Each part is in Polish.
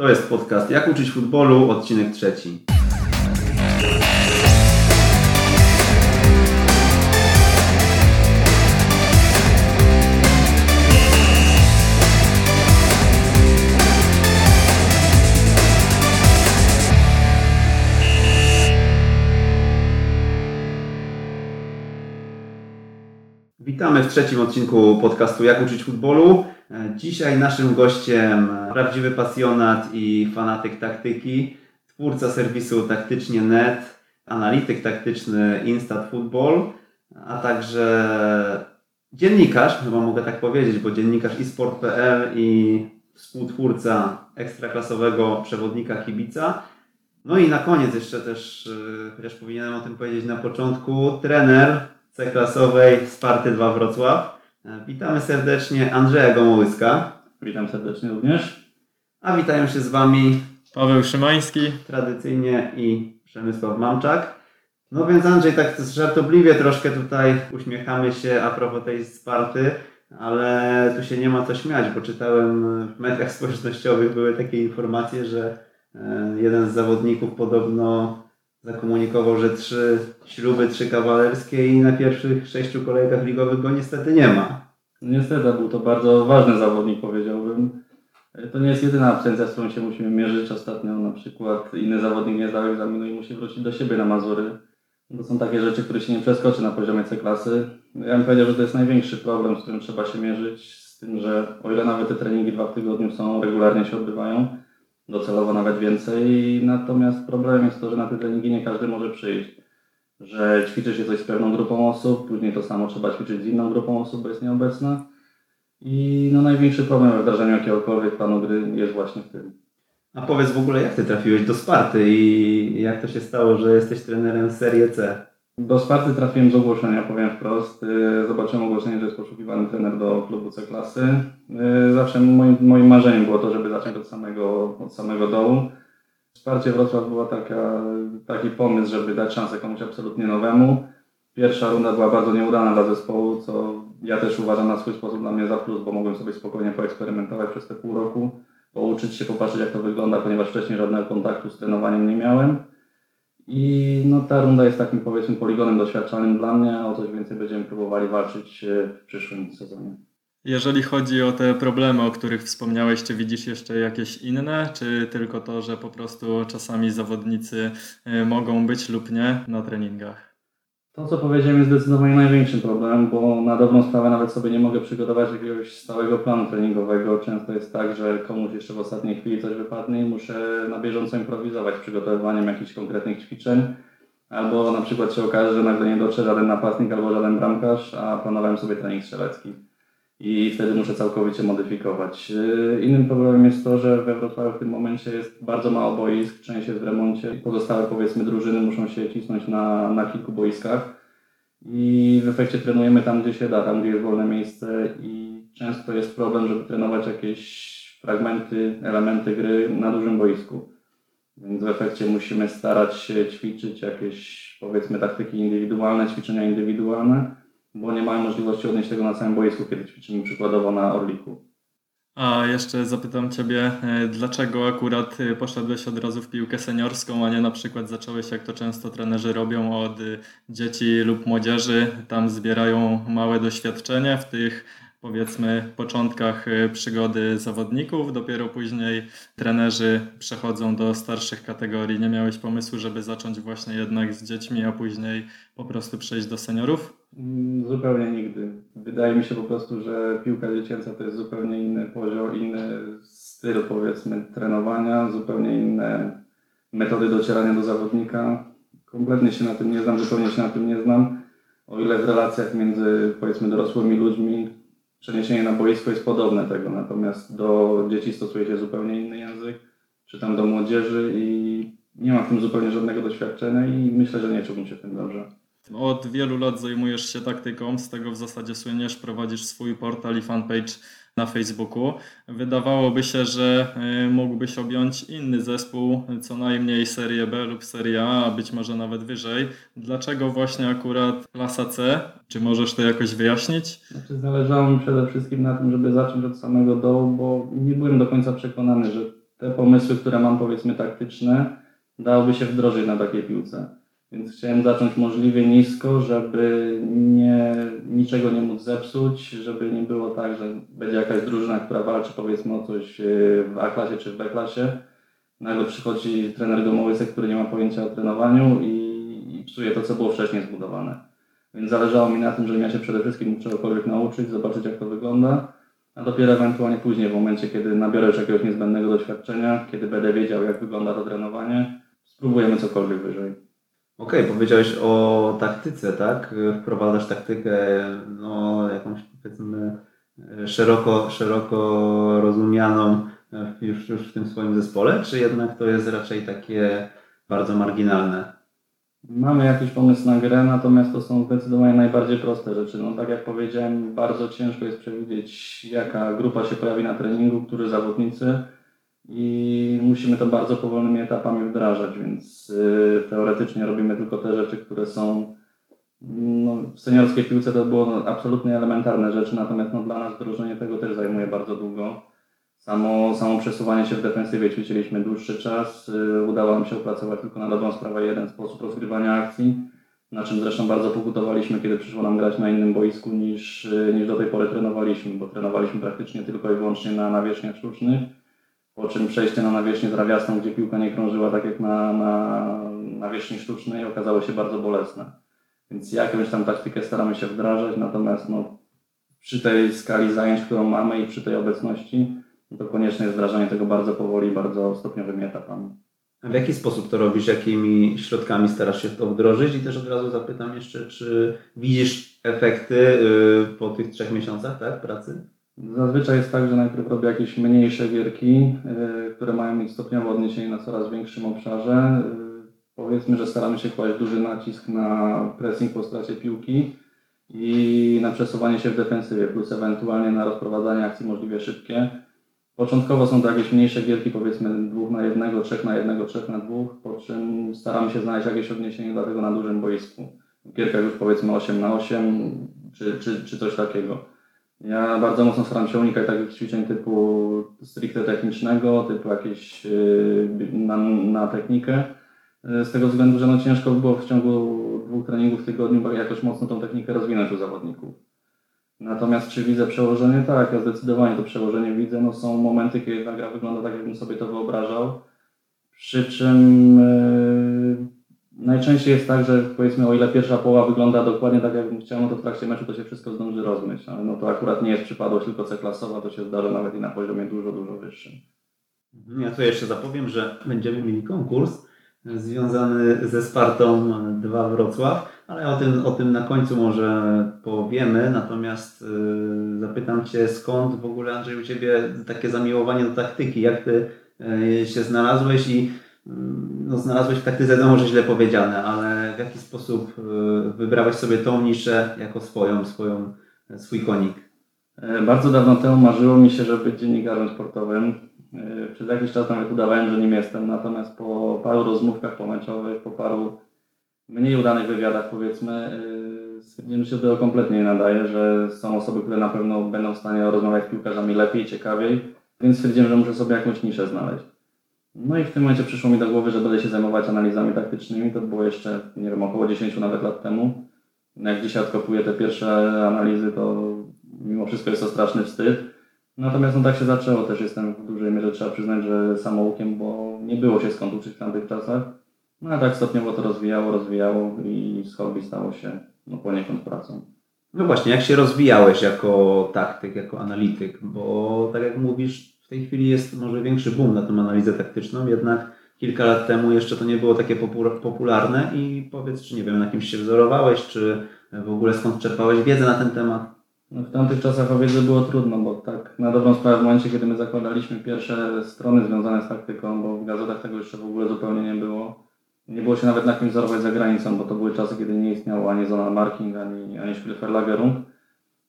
To jest podcast Jak uczyć futbolu, odcinek trzeci. Witamy w trzecim odcinku podcastu Jak uczyć futbolu. Dzisiaj naszym gościem prawdziwy pasjonat i fanatyk taktyki, twórca serwisu taktycznie.net, analityk taktyczny Instat Football, a także dziennikarz, chyba mogę tak powiedzieć, bo dziennikarz isport.pl i współtwórca ekstraklasowego przewodnika kibica. No i na koniec jeszcze też, y, chociaż powinienem o tym powiedzieć na początku, trener C-klasowej Sparty 2 Wrocław. E, witamy serdecznie Andrzeja Gomołyska. Witam serdecznie również. A witają się z Wami Paweł Szymański. Tradycyjnie i Przemysław Mamczak. No więc Andrzej, tak żartobliwie troszkę tutaj uśmiechamy się a propos tej Sparty, ale tu się nie ma co śmiać, bo czytałem w mediach społecznościowych były takie informacje, że e, jeden z zawodników podobno zakomunikował, że trzy śluby, trzy kawalerskie i na pierwszych sześciu kolejkach ligowych go niestety nie ma. Niestety, był to bardzo ważny zawodnik, powiedziałbym. To nie jest jedyna absencja, z którą się musimy mierzyć. Ostatnio na przykład inny zawodnik nie zdał egzaminu i musi wrócić do siebie na Mazury. To są takie rzeczy, które się nie przeskoczy na poziomie C-klasy. Ja bym powiedział, że to jest największy problem, z którym trzeba się mierzyć. Z tym, że o ile nawet te treningi dwa w tygodniu są, regularnie się odbywają, docelowo nawet więcej. Natomiast problemem jest to, że na te treningi nie każdy może przyjść. Że ćwiczy się coś z pewną grupą osób, później to samo trzeba ćwiczyć z inną grupą osób, bo jest nieobecna. I no, największy problem we wdrażaniu jakiegokolwiek planu gry jest właśnie w tym. A powiedz w ogóle, jak ty trafiłeś do Sparty i jak to się stało, że jesteś trenerem Serie C? Do Sparty trafiłem z ogłoszenia, powiem wprost. Y, zobaczyłem ogłoszenie, że jest poszukiwany trener do klubu C-klasy. Y, zawsze moim, moim marzeniem było to, żeby zacząć od samego, od samego dołu. Wsparcie Wrocław była taka, taki pomysł, żeby dać szansę komuś absolutnie nowemu. Pierwsza runda była bardzo nieudana dla zespołu, co ja też uważam na swój sposób dla mnie za plus, bo mogłem sobie spokojnie poeksperymentować przez te pół roku, pouczyć się, popatrzeć jak to wygląda, ponieważ wcześniej żadnego kontaktu z trenowaniem nie miałem. I no, ta runda jest takim powiedzmy poligonem doświadczalnym dla mnie, a o coś więcej będziemy próbowali walczyć e, w przyszłym sezonie. Jeżeli chodzi o te problemy, o których wspomniałeś, czy widzisz jeszcze jakieś inne, czy tylko to, że po prostu czasami zawodnicy e, mogą być lub nie na treningach? To, co powiedziałem, jest zdecydowanie największym problemem, bo na dobrą sprawę nawet sobie nie mogę przygotować jakiegoś stałego planu treningowego. Często jest tak, że komuś jeszcze w ostatniej chwili coś wypadnie i muszę na bieżąco improwizować przygotowywaniem jakichś konkretnych ćwiczeń. Albo na przykład się okaże, że nagle nie dotrze żaden napastnik albo żaden bramkarz, a planowałem sobie trening strzelecki. I wtedy muszę całkowicie modyfikować. Yy, innym problemem jest to, że we Wrocławiu w tym momencie jest bardzo mało boisk, część jest w remoncie. Pozostałe powiedzmy drużyny muszą się cisnąć na, na kilku boiskach. I w efekcie trenujemy tam, gdzie się da, tam, gdzie jest wolne miejsce i często jest problem, żeby trenować jakieś fragmenty, elementy gry na dużym boisku. Więc w efekcie musimy starać się ćwiczyć jakieś, powiedzmy, taktyki indywidualne, ćwiczenia indywidualne, bo nie mamy możliwości odnieść tego na całym boisku, kiedy ćwiczymy przykładowo na Orliku. A jeszcze zapytam Ciebie, e, dlaczego akurat e, poszedłeś od razu w piłkę seniorską, a nie na przykład zacząłeś, jak to często trenerzy robią, od e, dzieci lub młodzieży. Tam zbierają małe doświadczenie w tych powiedzmy początkach przygody zawodników, dopiero później trenerzy przechodzą do starszych kategorii. Nie miałeś pomysłu, żeby zacząć właśnie jednak z dziećmi, a później po prostu przejść do seniorów? Mm, zupełnie nigdy. Wydaje mi się po prostu, że piłka dziecięca to jest zupełnie inny poziom, inny styl powiedzmy trenowania, zupełnie inne metody docierania do zawodnika. Kompletnie się na tym nie znam, zupełnie się na tym nie znam. O ile w relacjach między powiedzmy dorosłymi ludźmi przeniesienie na boisko jest podobne tego, natomiast do dzieci stosuje się zupełnie inny język, czy tam do młodzieży i nie mam w tym zupełnie żadnego doświadczenia i myślę, że nie czułbym się w tym dobrze. Od wielu lat zajmujesz się taktyką, z tego w zasadzie słyniesz, prowadzisz swój portal i fanpage na Facebooku. Wydawałoby się, że y, mógłbyś objąć inny zespół, co najmniej Serię B lub Serię A, a być może nawet wyżej. Dlaczego właśnie akurat klasa C? Czy możesz to jakoś wyjaśnić? Znaczy, zależało mi przede wszystkim na tym, żeby zacząć od samego dołu, bo nie byłem do końca przekonany, że te pomysły, które mam powiedzmy taktyczne, dałoby się wdrożyć na takiej piłce. Więc chciałem zacząć możliwie nisko, żeby nie, niczego nie móc zepsuć, żeby nie było tak, że będzie jakaś drużyna, która walczy powiedzmy o coś yy, w A-klasie czy w B-klasie. Nagle przychodzi trener domowy, który nie ma pojęcia o trenowaniu i, i psuje to, co było wcześniej zbudowane. Więc zależało mi na tym, żebym ja się przede wszystkim czegokolwiek nauczyć, zobaczyć jak to wygląda, a dopiero ewentualnie później, w momencie, kiedy nabiorę jakiegoś niezbędnego doświadczenia, kiedy będę wiedział, jak wygląda to trenowanie, spróbujemy cokolwiek wyżej. Okej, powiedziałeś o taktyce, tak? Wprowadzasz taktykę, no jakąś powiedzmy szeroko, szeroko rozumianą już, już w tym swoim zespole, czy jednak to jest raczej takie bardzo marginalne? Mamy jakiś pomysł na grę, natomiast to są zdecydowanie najbardziej proste rzeczy. No tak jak powiedziałem, bardzo ciężko jest przewidzieć, jaka grupa się pojawi na treningu, którzy zawodnicy i musimy to bardzo powolnymi etapami wdrażać, więc yy, teoretycznie robimy tylko te rzeczy, które są no, w seniorskiej piłce to było absolutnie elementarne rzeczy, natomiast no, dla nas wdrożenie tego też zajmuje bardzo długo. Samo, samo przesuwanie się w defensywie ćwiczyliśmy dłuższy czas. Yy, udało nam się opracować tylko na dobrą sprawę jeden sposób rozgrywania akcji, na czym zresztą bardzo pokutowaliśmy, kiedy przyszło nam grać na innym boisku niż, yy, niż do tej pory trenowaliśmy, bo trenowaliśmy praktycznie tylko i wyłącznie na nawierzchniach sztucznych po czym przejście na nawierzchnię trawiastą, gdzie piłka nie krążyła tak jak na, na nawierzchni sztucznej, okazało się bardzo bolesne. Więc jakąś tam taktykę staramy się wdrażać, natomiast no, przy tej skali zajęć, którą mamy i przy tej obecności, no to konieczne jest wdrażanie tego bardzo powoli, bardzo stopniowymi etapami. A w jaki sposób to robisz? Jakimi środkami starasz się to wdrożyć? I też od razu zapytam jeszcze, czy widzisz efekty y, po tych trzech miesiącach tak, pracy? Zazwyczaj jest tak, że najpierw robię jakieś mniejsze gierki, y, które mają mieć stopniowe odniesienie na coraz większym obszarze. Y, powiedzmy, że staramy się kłaść duży nacisk na pressing po stracie piłki i na przesuwanie się w defensywie, plus ewentualnie na rozprowadzanie akcji możliwie szybkie. Początkowo są to jakieś mniejsze gierki, powiedzmy dwóch na jednego, trzech na jednego, trzech na dwóch, po czym staramy się znaleźć jakieś odniesienie do tego na dużym boisku. W gierkach już powiedzmy 8 na 8 czy, czy, czy coś takiego. Ja bardzo mocno staram się unikać takich ćwiczeń typu stricte technicznego, typu jakieś yy, na, na technikę. Yy, z tego względu, że no ciężko było w ciągu dwóch treningów w tygodniu jakoś mocno tą technikę rozwinąć u zawodników. Natomiast czy widzę przełożenie? Tak, ja zdecydowanie to przełożenie widzę. No są momenty, kiedy ta gra wygląda tak, jakbym sobie to wyobrażał. Przy czym yy, Najczęściej jest tak, że powiedzmy o ile pierwsza połowa wygląda dokładnie tak jakbym chciał, no to w trakcie meczu to się wszystko zdąży rozmyć, ale no to akurat nie jest przypadłość tylko C-klasowa, to się zdarza nawet i na poziomie dużo, dużo wyższym. Ja tu jeszcze zapowiem, że będziemy mieli konkurs związany ze Spartą 2 Wrocław, ale o tym, o tym na końcu może powiemy, natomiast yy, zapytam Cię skąd w ogóle Andrzej u Ciebie takie zamiłowanie do taktyki, jak Ty yy, się znalazłeś i no, znalazłeś w taktyce, no może źle powiedziane, ale w jaki sposób y, wybrałeś sobie tą niszę jako swoją, swoją swój konik? E, bardzo dawno temu marzyło mi się, żeby być dziennikarzem sportowym. E, przez jakiś czas nawet udawałem, że nim jestem, natomiast po paru rozmówkach pomeczowych, po paru mniej udanych wywiadach powiedzmy, e, stwierdziłem, że się do tego kompletnie nie nadaje, że są osoby, które na pewno będą w stanie rozmawiać z piłkarzami lepiej, ciekawiej, więc stwierdziłem, że muszę sobie jakąś niszę znaleźć. No i w tym momencie przyszło mi do głowy, że będę się zajmować analizami taktycznymi. To było jeszcze, nie wiem, około 10 nawet lat temu. Jak dzisiaj odkopuję te pierwsze analizy, to mimo wszystko jest to straszny wstyd. Natomiast no tak się zaczęło, też jestem w dużej mierze, trzeba przyznać, że samoukiem, bo nie było się skąd uczyć w tamtych czasach. No a tak stopniowo to rozwijało, rozwijało i z hobby stało się no, poniekąd pracą. No właśnie, jak się rozwijałeś jako taktyk, jako analityk? Bo tak jak mówisz, tej chwili jest może większy boom na tą analizę taktyczną, jednak kilka lat temu jeszcze to nie było takie popularne i powiedz, czy nie wiem, na kimś się wzorowałeś, czy w ogóle skąd czerpałeś wiedzę na ten temat? No w tamtych czasach o wiedzę było trudno, bo tak na dobrą sprawę w momencie, kiedy my zakładaliśmy pierwsze strony związane z taktyką, bo w gazetach tego jeszcze w ogóle zupełnie nie było, nie było się nawet na kim wzorować za granicą, bo to były czasy, kiedy nie istniało ani zona marking, ani, ani Spielverlagerung.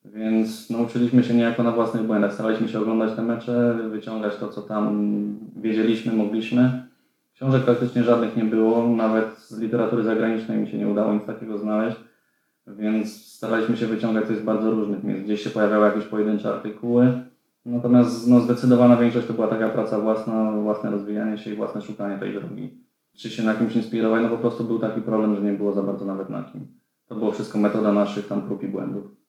Więc nauczyliśmy się niejako na własnych błędach. Staraliśmy się oglądać te mecze, wyciągać to, co tam wiedzieliśmy, mogliśmy. Książek praktycznie żadnych nie było, nawet z literatury zagranicznej mi się nie udało nic takiego znaleźć. Więc staraliśmy się wyciągać coś z bardzo różnych miejsc. Gdzieś się pojawiały jakieś pojedyncze artykuły, Natomiast no, zdecydowana większość to była taka praca własna, własne rozwijanie się i własne szukanie tej drogi. Czy się na kimś inspirować? No po prostu był taki problem, że nie było za bardzo nawet na kim. To było wszystko metoda naszych tam prób i błędów.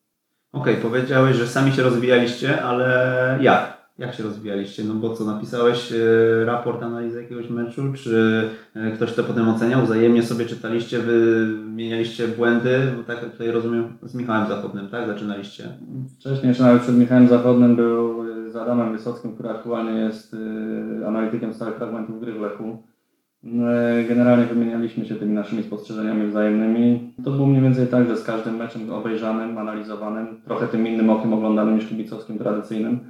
Okej, powiedziałeś, że sami się rozwijaliście, ale jak? Jak się rozwijaliście? No bo co, napisałeś e, raport analizy jakiegoś meczu, czy e, ktoś to potem oceniał? Wzajemnie sobie czytaliście, wymienialiście błędy? Bo tak tutaj rozumiem z Michałem Zachodnym, tak? Zaczynaliście. Wcześniej jeszcze nawet przed Michałem Zachodnym był y, z Adamem Wysockim, który aktualnie jest y, analitykiem stałych fragmentów gry w Lechu. No, y, Generalnie wymienialiśmy się tymi naszymi spostrzeżeniami wzajemnymi. To było mniej więcej tak, że z każdym meczem obejrzanym, analizowanym, trochę tym innym okiem oglądanym niż kibicowskim tradycyjnym,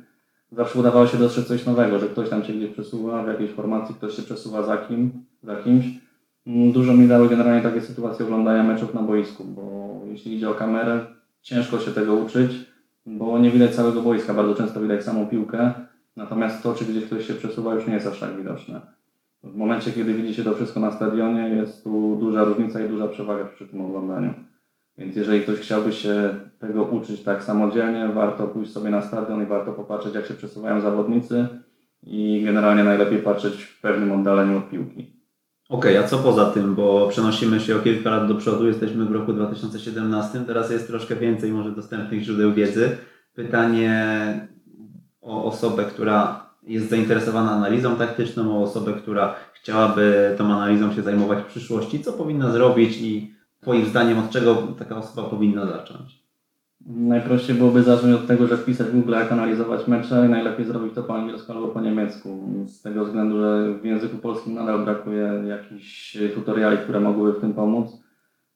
zawsze udawało się dostrzec coś nowego, że ktoś tam się gdzieś przesuwa w jakiejś formacji, ktoś się przesuwa za, kim, za kimś. Mm, Dużo mi dały generalnie takie sytuacje oglądania meczów na boisku, bo jeśli idzie o kamerę, ciężko się tego uczyć, bo nie widać całego boiska, bardzo często widać samą piłkę, natomiast to, czy gdzieś ktoś się przesuwa, już nie jest aż tak widoczne. W momencie, kiedy widzi się to wszystko na stadionie, jest tu duża różnica i duża przewaga przy tym oglądaniu. Więc jeżeli ktoś chciałby się tego uczyć tak samodzielnie, warto pójść sobie na stadion i warto popatrzeć, jak się przesuwają zawodnicy i generalnie najlepiej patrzeć w pewnym oddaleniu od piłki. Okej, a co poza tym, bo przenosimy się o kilka lat do przodu, jesteśmy w roku 2017, teraz jest troszkę więcej może dostępnych źródeł wiedzy. Pytanie o osobę, która jest zainteresowana analizą taktyczną, o osobę, która chciałaby tą analizą się zajmować w przyszłości, co powinna zrobić i Twoim zdaniem od czego taka osoba powinna zacząć? Najprościej byłoby zacząć od tego, że wpisać w Google, jak analizować mecze i najlepiej zrobić to po angielsku albo po niemiecku. Z tego względu, że w języku polskim nadal brakuje jakichś tutoriali, które mogłyby w tym pomóc.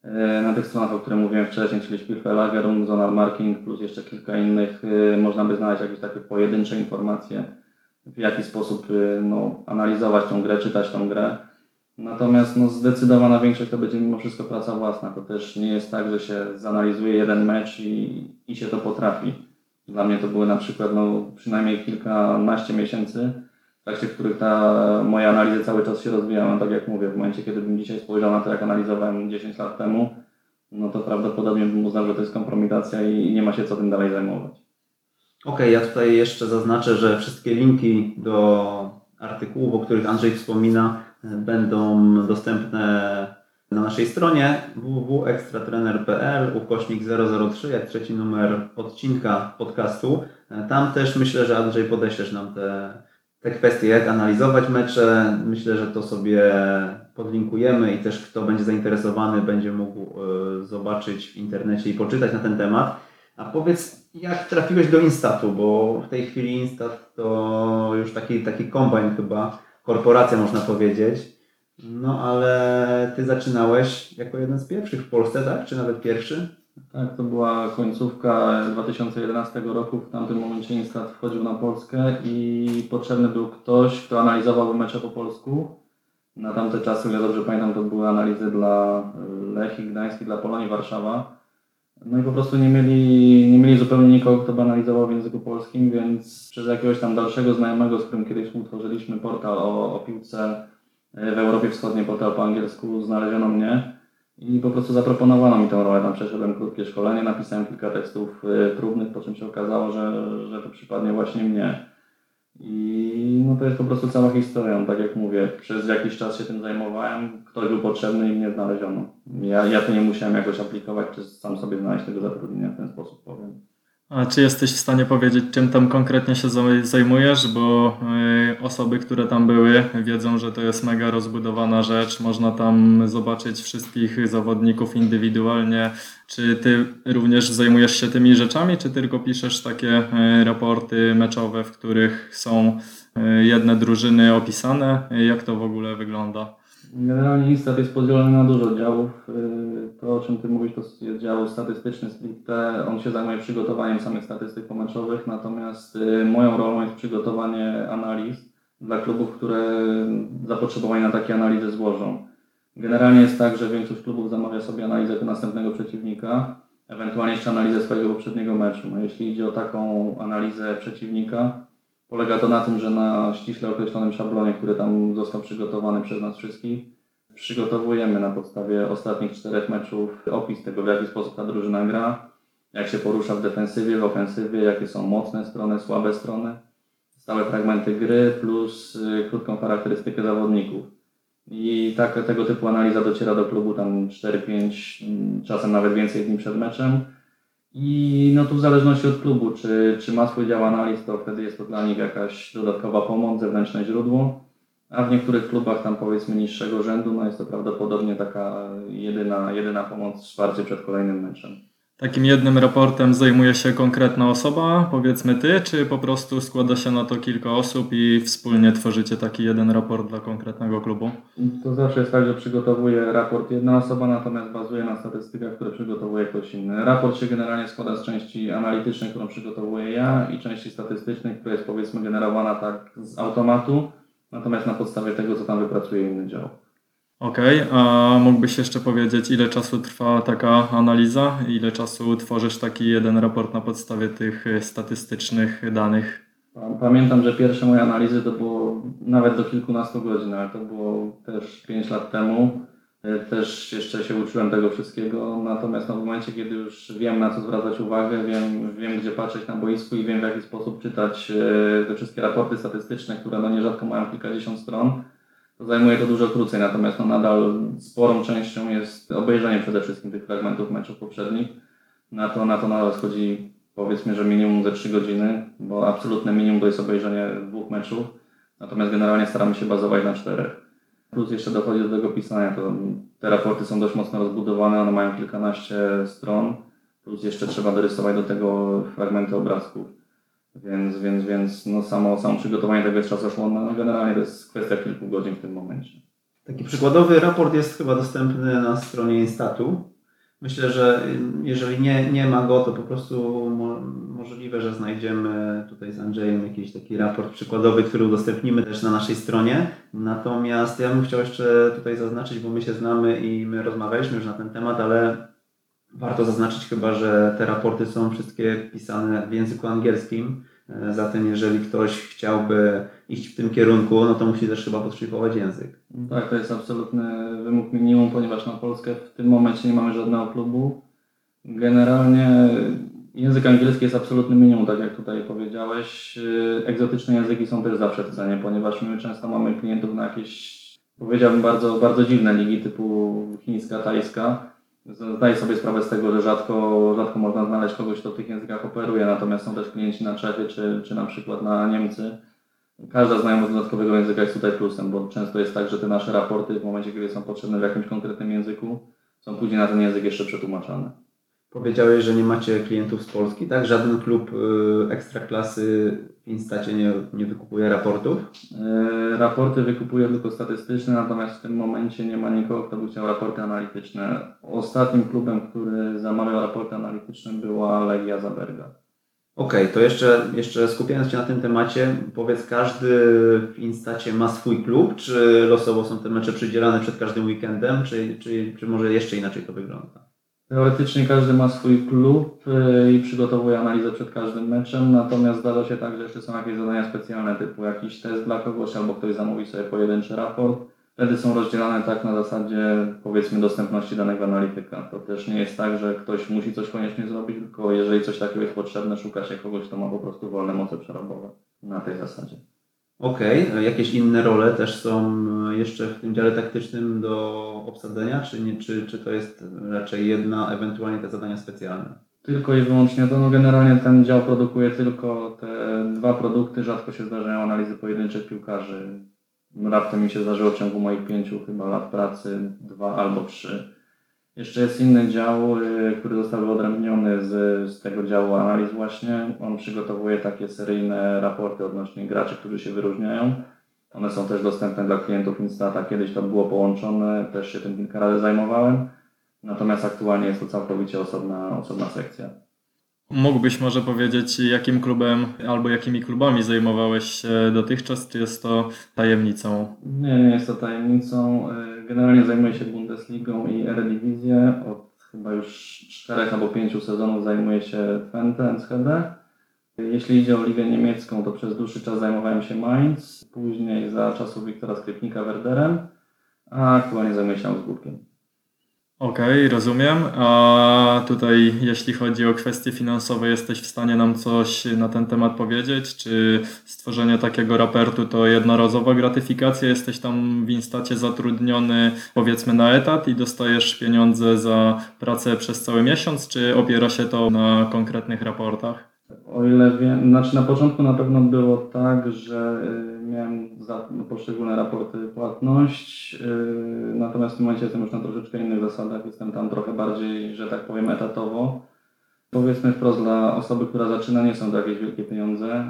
E, Na tych stronach, o których mówiłem wcześniej, czyli Spielverlagerung, Zonal Marking, plus jeszcze kilka innych, e, można by znaleźć jakieś takie pojedyncze informacje, w jaki sposób e, no, analizować tą grę, czytać tą grę. Natomiast no, zdecydowana większość to będzie mimo wszystko praca własna. To też nie jest tak, że się zanalizuje jeden mecz i, i się to potrafi. Dla mnie to były na przykład no, przynajmniej kilkanaście miesięcy, w trakcie których ta moja analiza cały czas się rozwijała. Tak jak mówię, w momencie, kiedy bym dzisiaj spojrzał na to, jak analizowałem 10 lat temu, no to prawdopodobnie bym uznał, że to jest kompromitacja i nie ma się co tym dalej zajmować. Okej, ja tutaj jeszcze zaznaczę, że wszystkie linki do artykułów, o których Andrzej wspomina, będą dostępne na naszej stronie www.ekstratrener.pl ukośnik 003, jak trzeci numer odcinka podcastu. Tam też myślę, że Andrzej podeślesz nam te, te kwestie, jak analizować mecze. Myślę, że to sobie podlinkujemy i też kto będzie zainteresowany będzie mógł e, zobaczyć w internecie i poczytać na ten temat. A powiedz, jak trafiłeś do Instatu, bo w tej chwili Instat to już taki, taki kombajn chyba, korporacja można powiedzieć. No ale ty zaczynałeś jako jeden z pierwszych w Polsce, tak? Czy nawet pierwszy? Tak, to była końcówka 2011 roku. W tamtym momencie Instat wchodził na Polskę i potrzebny był ktoś, kto analizował mecze po polsku. Na tamte czasy, ile dobrze pamiętam, to były analizy dla Lechii Gdańsk i dla Polonii Warszawa. No i po prostu nie mieli, nie mieli zupełnie nikogo, kto by analizował w języku polskim, więc przez jakiegoś tam dalszego znajomego, z którym kiedyś utworzyliśmy portal o, o piłce w Europie Wschodniej, portal po angielsku, znaleziono mnie. I po prostu zaproponowano mi tę rolę. Tam przeszedłem krótkie szkolenie, napisałem kilka tekstów y, próbnych, po czym się okazało, że, że to przypadnie właśnie mnie. I no to jest po prostu cała historia. No, tak jak mówię, przez jakiś czas się tym zajmowałem, ktoś był potrzebny i mnie znaleziono. Ja, ja tu nie musiałem jakoś aplikować, czy sam sobie znaleźć tego zatrudnienia w ten sposób powiem. A czy jesteś w stanie powiedzieć, czym tam konkretnie się zaj- zajmujesz? Bo y, osoby, które tam były, wiedzą, że to jest mega rozbudowana rzecz. Można tam zobaczyć wszystkich zawodników indywidualnie. Czy ty również zajmujesz się tymi rzeczami, czy tylko piszesz takie y, raporty meczowe, w których są y, jedne drużyny opisane? Jak to w ogóle wygląda? Generalnie Instat jest podzielony na dużo działów. Yy, To, o czym Ty mówisz, to jest dział statystyczny stricte. On się zajmuje przygotowaniem samych statystyk pomeczowych, natomiast yy, moją rolą jest przygotowanie analiz dla klubów, które zapotrzebowanie na takie analizy złożą. Generalnie jest tak, że większość klubów zamawia sobie analizę następnego przeciwnika, ewentualnie jeszcze analizę swojego poprzedniego meczu. No, jeśli idzie o taką analizę przeciwnika, Polega to na tym, że na ściśle określonym szablonie, który tam został przygotowany przez nas wszystkich, przygotowujemy na podstawie ostatnich czterech meczów opis tego, w jaki sposób ta drużyna gra, jak się porusza w defensywie, w ofensywie, jakie są mocne strony, słabe strony, stałe fragmenty gry plus y, krótką charakterystykę zawodników. I tak, tego typu analiza dociera do klubu tam 4-5, mm, czasem nawet więcej dni przed meczem. I no tu w zależności od klubu, czy, czy ma swój dział analiz, to wtedy jest to dla nich jakaś dodatkowa pomoc, zewnętrzne źródło. A w niektórych klubach tam powiedzmy niższego rzędu, no jest to prawdopodobnie taka jedyna, jedyna pomoc, wsparcie przed kolejnym meczem. Takim jednym raportem zajmuje się konkretna osoba, powiedzmy ty, czy po prostu składa się na to kilka osób i wspólnie tworzycie taki jeden raport dla konkretnego klubu? To zawsze jest tak, że przygotowuje raport jedna osoba, natomiast bazuje na statystykach, które przygotowuje ktoś inny. Raport się generalnie składa z części analitycznej, którą przygotowuję ja i części statystycznej, która jest powiedzmy generowana tak z automatu, natomiast na podstawie tego, co tam wypracuje inny dział. Okej, a mógłbyś jeszcze powiedzieć, ile czasu trwa taka analiza? Ile czasu tworzysz taki jeden raport na podstawie tych y, statystycznych danych? Pamiętam, że pierwsze moje analizy to było nawet do kilkunastu godzin, ale to było też 5 lat temu. E, Też jeszcze się uczyłem tego wszystkiego, natomiast no w momencie, kiedy już wiem na co zwracać uwagę, wiem, wiem gdzie patrzeć na boisku i wiem w jaki sposób czytać e, te wszystkie raporty statystyczne, które no nierzadko mają kilkadziesiąt stron, zajmuje to dużo krócej, natomiast no nadal sporą częścią jest obejrzenie przede wszystkim tych fragmentów meczów poprzednich. Na to, na to nadal schodzi powiedzmy, że minimum ze 3 godziny, bo absolutne minimum to jest obejrzenie dwóch meczów, natomiast generalnie staramy się bazować na czterech. Plus jeszcze dochodzi do tego pisania, to te raporty są dość mocno rozbudowane, one mają kilkanaście stron, plus jeszcze trzeba dorysować do tego fragmenty obrazków. Więc, więc, więc no samo, samo przygotowanie tego jest czasochłonne, no generalnie to jest kwestia kilku godzin w tym momencie. Taki przykładowy raport jest chyba dostępny na stronie Instatu. Myślę, że jeżeli nie, nie ma go, to po prostu mo możliwe, że znajdziemy tutaj z Andrzejem jakiś taki raport przykładowy, który udostępnimy też na naszej stronie. Natomiast ja bym chciał jeszcze tutaj zaznaczyć, bo my się znamy i my rozmawialiśmy już na ten temat, ale warto zaznaczyć chyba, że te raporty są wszystkie pisane w języku angielskim. E, Zatem jeżeli ktoś chciałby iść w tym kierunku, no to musi też chyba podszlifować język. Tak, to jest absolutny wymóg minimum, ponieważ na Polskę w tym momencie nie mamy żadnego klubu. Generalnie język angielski jest absolutnym minimum, tak jak tutaj powiedziałeś. Yy, Egzotyczne języki są też zawsze w cenie, ponieważ my często mamy klientów na jakieś, powiedziałbym, bardzo, bardzo dziwne ligi typu chińska, tajska. Zdaję sobie sprawę z tego, że rzadko, rzadko można znaleźć kogoś, kto w tych językach operuje, natomiast są też klienci na Czechy czy, czy na przykład na Niemcy. Każda znajomość dodatkowego języka jest tutaj plusem, bo często jest tak, że te nasze raporty w momencie, kiedy są potrzebne w jakimś konkretnym języku, są później na ten język jeszcze przetłumaczane. Powiedziałeś, że nie macie klientów z Polski, tak? Żaden klub y, ekstraklasy w Instacie nie, nie wykupuje raportów? Yy, Raporty wykupuję tylko statystyczne, natomiast w tym momencie nie ma nikogo, kto by chciał raporty analityczne. Ostatnim klubem, który zamawiał raporty analityczne była Legia Zaberga. Okej, to jeszcze, jeszcze skupiając się na tym temacie, powiedz, każdy w Instacie ma swój klub, czy losowo są te mecze przydzielane przed każdym weekendem, czy, czy, czy może jeszcze inaczej to wygląda? Teoretycznie każdy ma swój klub yy, i przygotowuje analizę przed każdym meczem, natomiast zdarza się tak, że jeszcze są jakieś zadania specjalne, typu jakiś test dla kogoś, albo ktoś zamówi sobie pojedynczy raport. Wtedy są rozdzielane tak na zasadzie powiedzmy dostępności danego analityka. To też nie jest tak, że ktoś musi coś koniecznie zrobić, tylko jeżeli coś takiego jest potrzebne, szuka się kogoś, kto ma po prostu wolne moce przerobowe na tej zasadzie. Okej, a jakieś inne role też są jeszcze w tym dziale taktycznym do obsadzenia, czy, nie, czy, czy to jest raczej jedna, ewentualnie te zadania specjalne? Tylko i wyłącznie to, no generalnie ten dział produkuje tylko te dwa produkty, rzadko się zdarzają analizy pojedynczych piłkarzy. Raptem mi się zdarzyło w ciągu moich pięciu chyba lat pracy, dwa albo trzy. Jeszcze jest inny dział, y, który został wyodrębniony z, z tego działu analiz właśnie. On przygotowuje takie seryjne raporty odnośnie graczy, którzy się wyróżniają. One są też dostępne dla klientów Instata. Kiedyś to było połączone, też się tym kilka razy zajmowałem. Natomiast aktualnie jest to całkowicie osobna, osobna sekcja. Mógłbyś może powiedzieć, jakim klubem albo jakimi klubami zajmowałeś się dotychczas, czy jest to tajemnicą? Nie, nie jest to tajemnicą. Y, Generalnie zajmuję się Bundesligą i Eredivisie. Od chyba już czterech albo pięciu sezonów zajmuję się Twente, Enschede. Jeśli idzie o ligę niemiecką, to przez dłuższy czas zajmowałem się Mainz, później za czasów Wiktora Skrypnika Werderem, a aktualnie zajmuję się Augsburgiem. Okej, rozumiem. A tutaj, jeśli chodzi o kwestie finansowe, jesteś w stanie nam coś na ten temat powiedzieć? Czy stworzenie takiego raportu to jednorazowa gratyfikacja? Jesteś tam w Instacie zatrudniony powiedzmy na etat i dostajesz pieniądze za pracę przez cały miesiąc, czy opiera się to na konkretnych raportach? O ile wiem, znaczy na początku na pewno było tak, że y, miałem za poszczególne raporty płatność, y, natomiast w tym momencie jestem już na troszeczkę innych zasadach, jestem tam trochę bardziej, że tak powiem, etatowo. Powiedzmy wprost, dla osoby, która zaczyna, nie są to jakieś wielkie pieniądze.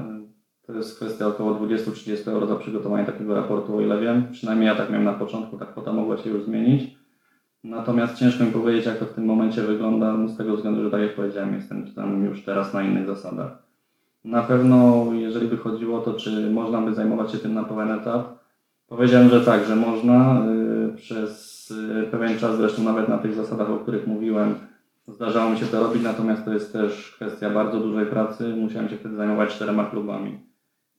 To jest kwestia około 20-30 euro za przygotowanie takiego raportu, o ile wiem. Przynajmniej ja tak miałem na początku, tak kwota mogła się już zmienić. Natomiast ciężko mi powiedzieć, jak to w tym momencie wygląda, no z tego względu, że tak jak powiedziałem, jestem tam już teraz na innych zasadach. Na pewno, jeżeli by chodziło o to, czy można by zajmować się tym na pełen etap, powiedziałem, że tak, że można. Y, przez y, pewien czas, zresztą nawet na tych zasadach, o których mówiłem, zdarzało mi się to robić, natomiast to jest też kwestia bardzo dużej pracy. Musiałem się wtedy zajmować czterema klubami.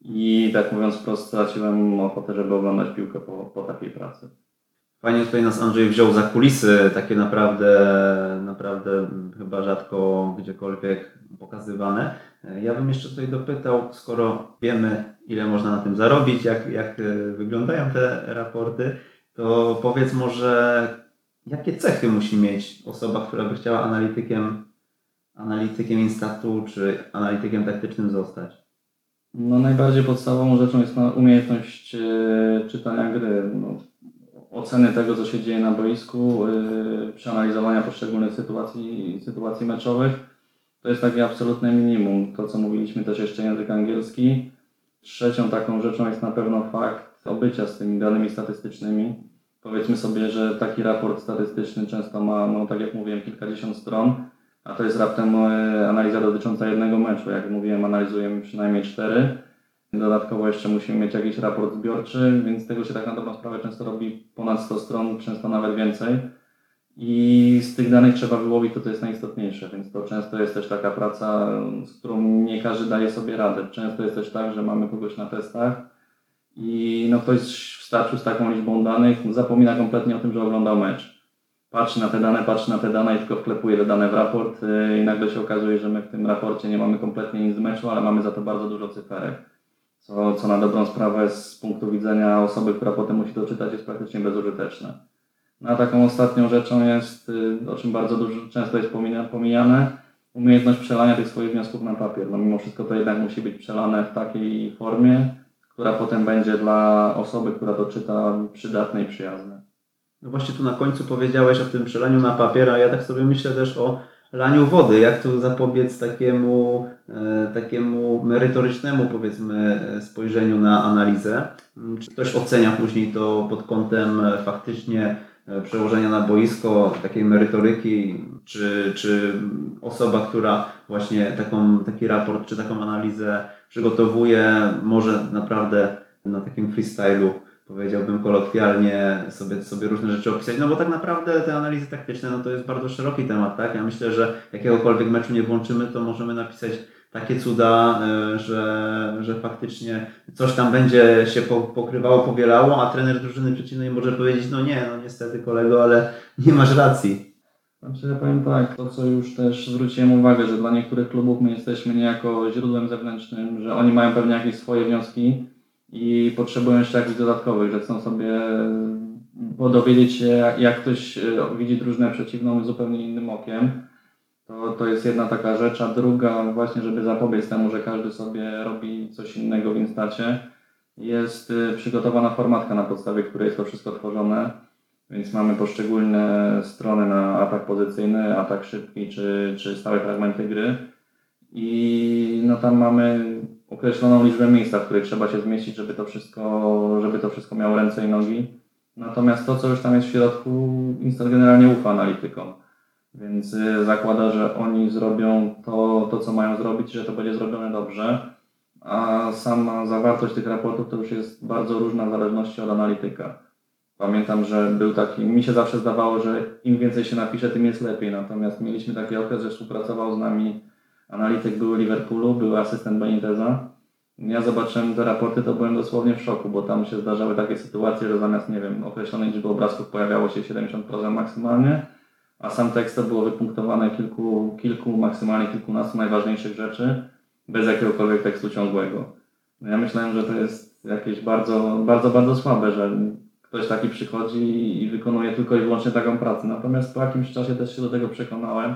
I tak mówiąc wprost, straciłem ochotę, żeby oglądać piłkę po, po takiej pracy. Fajnie tutaj nas Andrzej wziął za kulisy, takie naprawdę, naprawdę chyba rzadko gdziekolwiek pokazywane. Ja bym jeszcze tutaj dopytał, skoro wiemy, ile można na tym zarobić, jak, jak wyglądają te raporty, to powiedz może, jakie cechy musi mieć osoba, która by chciała analitykiem, analitykiem Instatu czy analitykiem taktycznym zostać? No najbardziej podstawową rzeczą jest umiejętność e, czytania gry. No, oceny tego, co się dzieje na boisku, yy, przeanalizowania poszczególnych sytuacji, sytuacji meczowych. To jest takie absolutne minimum. To, co mówiliśmy, też jeszcze język angielski. Trzecią taką rzeczą jest na pewno fakt obycia z tymi danymi statystycznymi. Powiedzmy sobie, że taki raport statystyczny często ma, no, tak jak mówiłem, kilkadziesiąt stron, a to jest raptem e, analiza dotycząca jednego meczu. Jak mówiłem, analizujemy przynajmniej cztery Dodatkowo jeszcze musimy mieć jakiś raport zbiorczy, więc tego się tak na dobrą sprawę często robi ponad 100 stron, często nawet więcej. I z tych danych trzeba wyłowić to, co jest najistotniejsze, więc to często jest też taka praca, z którą nie każdy daje sobie radę. Często jest też tak, że mamy kogoś na testach i no ktoś w starciu z taką liczbą danych zapomina kompletnie o tym, że oglądał mecz. Patrzy na te dane, patrzy na te dane i tylko wklepuje te dane w raport y, i nagle się okazuje, że my w tym raporcie nie mamy kompletnie nic z meczu, ale mamy za to bardzo dużo cyferek co, co na dobrą sprawę z punktu widzenia osoby, która potem musi to czytać, jest praktycznie bezużyteczne. No a taką ostatnią rzeczą jest, y, o czym bardzo dużo, często jest pomijane, umiejętność przelania tych swoich wniosków na papier. No mimo wszystko to jednak musi być przelane w takiej formie, która potem będzie dla osoby, która to czyta, przydatne i przyjazne. No właśnie tu na końcu powiedziałeś o tym przelaniu na papier, a ja tak sobie myślę też o laniu wody, jak tu zapobiec takiemu, e, takiemu merytorycznemu powiedzmy spojrzeniu na analizę. Czy ktoś ocenia później to pod kątem e, faktycznie e, przełożenia na boisko, takiej merytoryki, czy, czy osoba, która właśnie taką, taki raport czy taką analizę przygotowuje, może naprawdę na takim freestylu powiedziałbym kolokwialnie, sobie, sobie różne rzeczy opisać, no bo tak naprawdę te analizy taktyczne, no to jest bardzo szeroki temat, tak? Ja myślę, że jakiegokolwiek meczu nie włączymy, to możemy napisać takie cuda, e, że, że faktycznie coś tam będzie się pokrywało, powielało, a trener drużyny przeciwnej może powiedzieć, no nie, no niestety kolego, ale nie masz racji. Znaczy ja powiem tak, to co już też zwróciłem uwagę, że dla niektórych klubów my jesteśmy niejako źródłem zewnętrznym, że oni mają pewnie jakieś swoje wnioski, i potrzebują jeszcze jakichś dodatkowych, że chcą sobie dowiedzieć się, jak ktoś e, widzi drużynę przeciwną zupełnie innym okiem. To, to jest jedna taka rzecz, a druga właśnie, żeby zapobiec temu, że każdy sobie robi coś innego w Instacie, jest e, przygotowana formatka, na podstawie której jest to wszystko tworzone. Więc mamy poszczególne strony na atak pozycyjny, atak szybki czy, czy stałe fragmenty gry. I no tam mamy określoną liczbę miejsca, w której trzeba się zmieścić, żeby to wszystko, żeby to wszystko miało ręce i nogi. Natomiast to, co już tam jest w środku, Instat generalnie ufa analitykom. Więc y, zakłada, że oni zrobią to, to, co mają zrobić, że to będzie zrobione dobrze. A sama zawartość tych raportów to już jest bardzo różna w zależności od analityka. Pamiętam, że był taki, mi się zawsze zdawało, że im więcej się napisze, tym jest lepiej. Natomiast mieliśmy taki okres, że współpracował z nami analityk był Liverpoolu, był asystent Beniteza. Ja zobaczyłem te raporty, to byłem dosłownie w szoku, bo tam się zdarzały takie sytuacje, że zamiast, nie wiem, określonej liczby obrazków pojawiało się 70% maksymalnie, a sam tekst to było wypunktowane kilku, kilku, maksymalnie kilkunastu najważniejszych rzeczy, bez jakiegokolwiek tekstu ciągłego. No ja myślałem, że to jest jakieś bardzo, bardzo, bardzo słabe, że ktoś taki przychodzi i wykonuje tylko i wyłącznie taką pracę. Natomiast po jakimś czasie też się do tego przekonałem,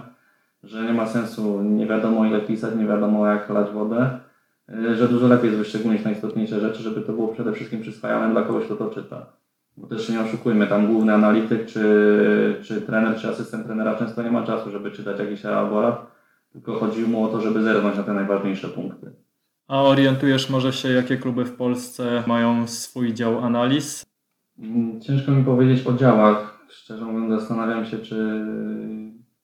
że nie ma sensu nie wiadomo ile pisać, nie wiadomo jak lać wodę, y, że dużo lepiej jest wyszczególnić najistotniejsze rzeczy, żeby to było przede wszystkim przyswajalne dla kogoś, kto to czyta. Bo też nie oszukujmy, tam główny analityk, czy, czy trener, czy asystent trenera często nie ma czasu, żeby czytać jakiś elaborat, tylko chodzi mu o to, żeby zerwać na te najważniejsze punkty. A orientujesz może się, jakie kluby w Polsce mają swój dział analiz? Mm, Ciężko mi powiedzieć o działach. Szczerze mówiąc, zastanawiam się, czy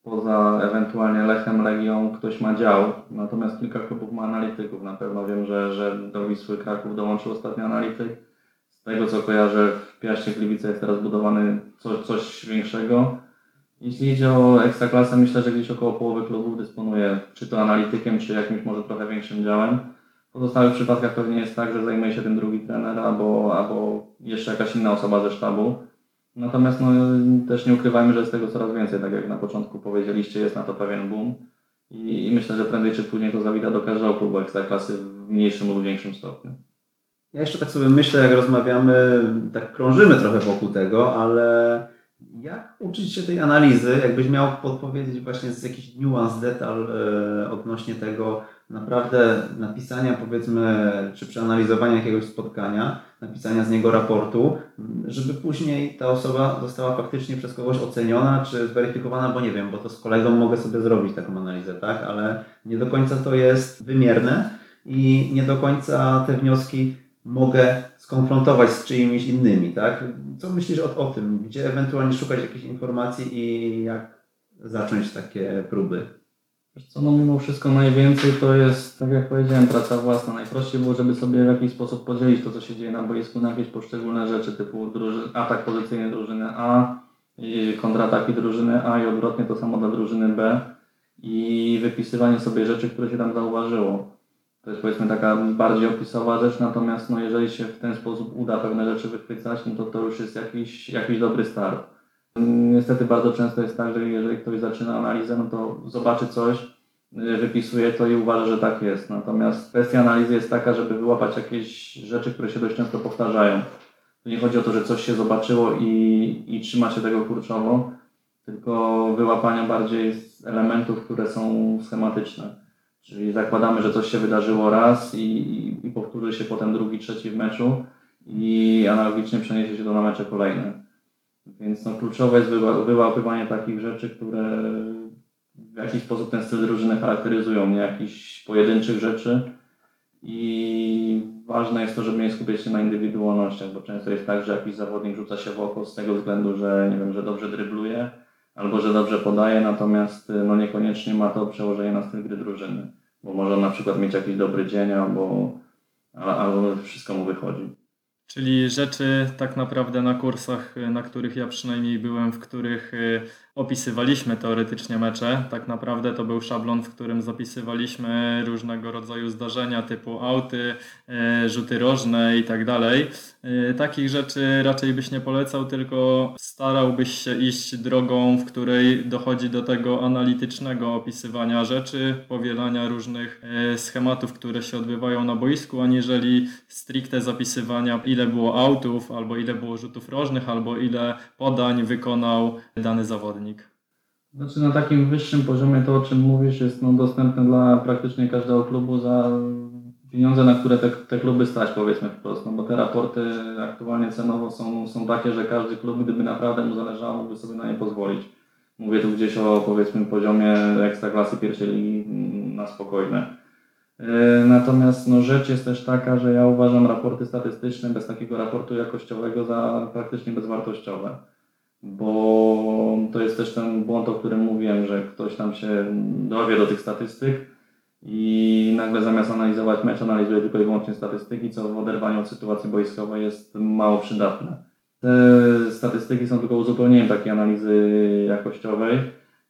poza ewentualnie Lechem, Legią ktoś ma dział. Natomiast kilka klubów ma analityków. Na pewno wiem, że, że do Wisły Kraków dołączył ostatni analityk. Z tego co kojarzę, w Piaście Gliwice jest teraz budowany coś, coś większego. Jeśli idzie o Ekstraklasę, myślę, że gdzieś około połowy klubów dysponuje czy to analitykiem, czy jakimś może trochę większym działem. W pozostałych przypadkach pewnie jest tak, że zajmuje się tym drugi trener albo, albo jeszcze jakaś inna osoba ze sztabu. Natomiast no, też nie ukrywajmy, że jest tego coraz więcej, tak jak na początku powiedzieliście, jest na to pewien boom i, i myślę, że prędzej czy później to zawita do każdego klubu ekstraklasy w mniejszym lub większym stopniu. Ja jeszcze tak sobie myślę, jak rozmawiamy, tak krążymy trochę wokół tego, ale jak uczyć się tej analizy? Jakbyś miał podpowiedzieć właśnie z jakiś niuans, detal e, odnośnie tego naprawdę napisania powiedzmy, czy przeanalizowania jakiegoś spotkania, napisania z niego raportu, żeby później ta osoba została faktycznie przez kogoś oceniona, czy zweryfikowana, bo nie wiem, bo to z kolegą mogę sobie zrobić taką analizę, tak? Ale nie do końca to jest wymierne i nie do końca te wnioski mogę skonfrontować z czyimiś innymi, tak? Co myślisz o, o tym? Gdzie ewentualnie szukać jakichś informacji i jak zacząć takie próby? Co, no mimo wszystko najwięcej to jest, tak jak powiedziałem, praca własna. Najprościej było, żeby sobie w jakiś sposób podzielić to, co się dzieje na boisku na jakieś poszczególne rzeczy, typu druży, atak pozycyjny drużyny A, kontrataki drużyny A i odwrotnie to samo dla drużyny B i wypisywanie sobie rzeczy, które się tam zauważyło. To jest powiedzmy taka bardziej opisowa rzecz, natomiast no, jeżeli się w ten sposób uda pewne rzeczy wychwycać, no to to już jest jakiś, jakiś dobry start. Niestety bardzo często jest tak, że jeżeli ktoś zaczyna analizę, no to zobaczy coś, y, wypisuje to i uważa, że tak jest. Natomiast kwestia analizy jest taka, żeby wyłapać jakieś rzeczy, które się dość często powtarzają. To nie chodzi o to, że coś się zobaczyło i, i trzyma się tego kurczowo, tylko wyłapania bardziej z elementów, które są schematyczne. Czyli zakładamy, że coś się wydarzyło raz i, i, i powtórzy się potem drugi, trzeci w meczu i analogicznie przeniesie się to na mecze kolejne. Więc no, kluczowe jest wyła- wyłapywanie takich rzeczy, które w jakiś sposób ten styl drużyny charakteryzują, nie jakichś pojedynczych rzeczy. I ważne jest to, żeby nie skupiać się na indywidualnościach, bo często jest tak, że jakiś zawodnik rzuca się w oko z tego względu, że nie wiem, że dobrze drybluje albo że dobrze podaje, natomiast no niekoniecznie ma to przełożenie na styl gry drużyny, bo może na przykład mieć jakiś dobry dzień albo, albo wszystko mu wychodzi. Czyli rzeczy tak naprawdę na kursach, na których ja przynajmniej byłem, w których y, opisywaliśmy teoretycznie mecze. Tak naprawdę to był szablon, w którym zapisywaliśmy różnego rodzaju zdarzenia typu auty, y, rzuty rożne i tak dalej. Y, Takich rzeczy raczej byś nie polecał, tylko starałbyś się iść drogą, w której dochodzi do tego analitycznego opisywania rzeczy, powielania różnych schematów, które się odbywają na boisku, aniżeli stricte zapisywania, ile było autów, albo ile było rzutów rożnych, albo ile podań wykonał dany zawodnik. Znaczy na takim wyższym poziomie to, o czym mówisz, jest no, dostępne dla praktycznie każdego klubu za pieniądze, na które te, te kluby stać, powiedzmy wprost. No, bo te raporty aktualnie cenowo są, są takie, że każdy klub, gdyby naprawdę mu zależało, mógłby sobie na nie pozwolić. Mówię tu gdzieś o powiedzmy poziomie ekstraklasy pierwszej ligi na spokojne. Yy, Natomiast no, rzecz jest też taka, że ja uważam raporty statystyczne bez takiego raportu jakościowego za praktycznie bezwartościowe bo to jest też ten błąd, o którym mówiłem, że ktoś tam się dowie do tych statystyk i nagle zamiast analizować mecz, analizuje tylko i wyłącznie statystyki, co w oderwaniu od sytuacji boiskowej jest mało przydatne. Te statystyki są tylko uzupełnieniem takiej analizy jakościowej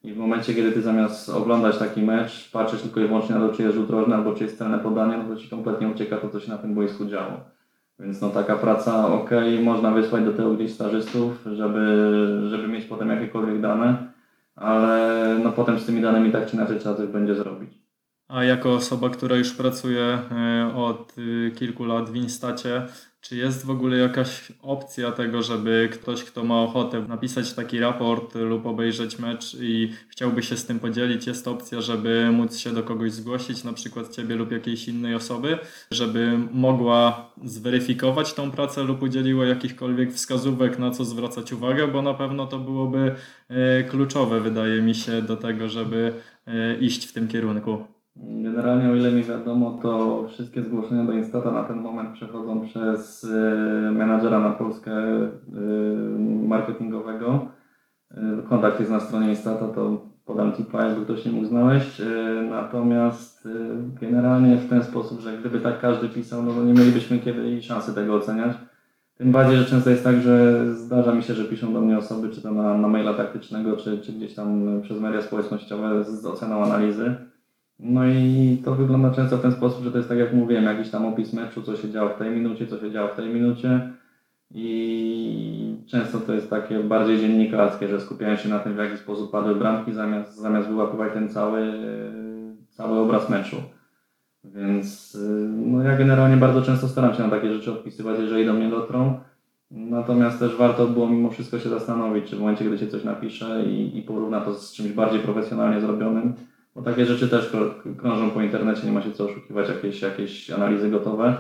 i w momencie, kiedy ty zamiast oglądać taki mecz, patrzysz tylko i wyłącznie na to, czy jest rzut rożny albo czy jest celne podanie, no to ci kompletnie ucieka to, co się na tym boisku działo. Więc no taka praca, ok, można wysłać do tego gdzieś stażystów, żeby, żeby mieć potem jakiekolwiek dane, ale no potem z tymi danymi tak czy inaczej trzeba coś będzie zrobić. A jako osoba, która już pracuje e, od y, kilku lat w Instacie, czy jest w ogóle jakaś opcja tego, żeby ktoś, kto ma ochotę napisać taki raport lub obejrzeć mecz i chciałby się z tym podzielić, jest opcja, żeby móc się do kogoś zgłosić, na przykład ciebie lub jakiejś innej osoby, żeby mogła zweryfikować tą pracę lub udzieliła jakichkolwiek wskazówek, na co zwracać uwagę, bo na pewno to byłoby e, kluczowe, wydaje mi się, do tego, żeby e, iść w tym kierunku. Generalnie o ile mi wiadomo, to wszystkie zgłoszenia do Instata na ten moment przechodzą przez y, menadżera na Polskę y, marketingowego. Y, kontakt jest na stronie Instata, to podam tipa, jakby ktoś nie mógł znaleźć. Natomiast generalnie w ten sposób, że gdyby tak każdy pisał, no to nie mielibyśmy kiedy szansy tego oceniać. Tym bardziej, że często jest tak, że zdarza mi się, że piszą do mnie osoby, czy to na, na maila taktycznego, czy, czy gdzieś tam przez media społecznościowe z oceną analizy. No i to wygląda często w ten sposób, że to jest tak jak mówiłem, jakiś tam opis meczu, co się działo w tej minucie, co się działo w tej minucie. I często to jest takie bardziej dziennikarskie, że skupiają się na tym, w jaki sposób padły bramki, zamiast, zamiast wyłapywać ten cały, cały obraz meczu. Więc no ja generalnie bardzo często staram się na takie rzeczy odpisywać, jeżeli do mnie dotrą. Natomiast też warto było mimo wszystko się zastanowić, czy w momencie, gdy się coś napisze i, i porówna to z czymś bardziej profesjonalnie zrobionym, bo takie rzeczy też krą- krążą po internecie, nie ma się co oszukiwać, jakieś, jakieś analizy gotowe.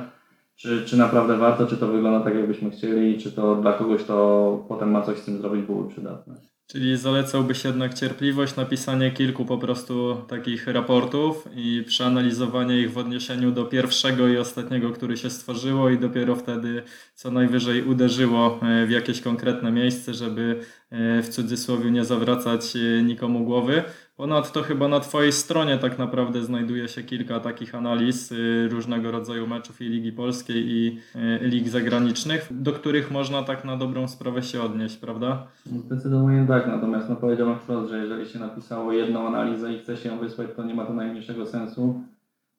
Czy, czy naprawdę warto, czy to wygląda tak, jakbyśmy chcieli, czy to dla kogoś, to potem ma coś z tym zrobić, byłoby przydatne. Czyli zalecałbyś jednak cierpliwość, napisanie kilku po prostu takich raportów i przeanalizowanie ich w odniesieniu do pierwszego i ostatniego, który się stworzyło i dopiero wtedy co najwyżej uderzyło e, w jakieś konkretne miejsce, żeby e, w cudzysłowie nie zawracać e, nikomu głowy. Ponadto chyba na Twojej stronie tak naprawdę znajduje się kilka takich analiz y, różnego rodzaju meczów i Ligi Polskiej i y, lig zagranicznych, do których można tak na dobrą sprawę się odnieść, prawda? Zdecydowanie tak, natomiast no powiedziałbym wprost, że jeżeli się napisało jedną analizę i chce się ją wysłać, to nie ma to najmniejszego sensu.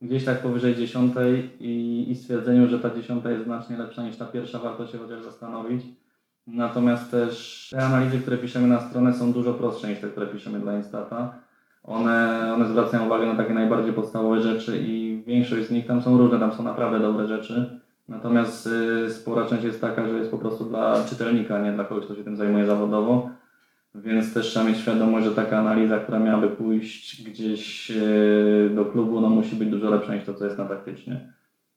Gdzieś tak powyżej dziesiątej i, i stwierdzeniu, że ta dziesiąta jest znacznie lepsza niż ta pierwsza, warto się chociaż zastanowić. Natomiast też te analizy, które piszemy na stronę są dużo prostsze niż te, które piszemy dla Instata. One, one zwracają uwagę na takie najbardziej podstawowe rzeczy i większość z nich tam są różne, tam są naprawdę dobre rzeczy. Natomiast y, spora część jest taka, że jest po prostu dla czytelnika, nie dla kogoś, kto się tym zajmuje zawodowo. Więc też trzeba mieć świadomość, że taka analiza, która miałaby pójść gdzieś y, do klubu, no musi być dużo lepsza niż to, co jest na taktycznie.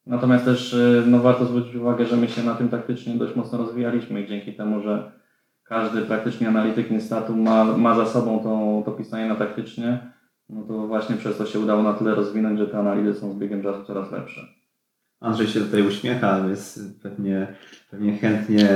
Natomiast też y, no, warto zwrócić uwagę, że my się na tym taktycznie dość mocno rozwijaliśmy i dzięki temu, że każdy praktycznie analityk Instatu ma, ma za sobą to, to pisanie na taktycznie, no to właśnie przez to się udało na tyle rozwinąć, że te analizy są z biegiem czasu coraz lepsze. Andrzej się tutaj uśmiecha, więc pewnie, pewnie chętnie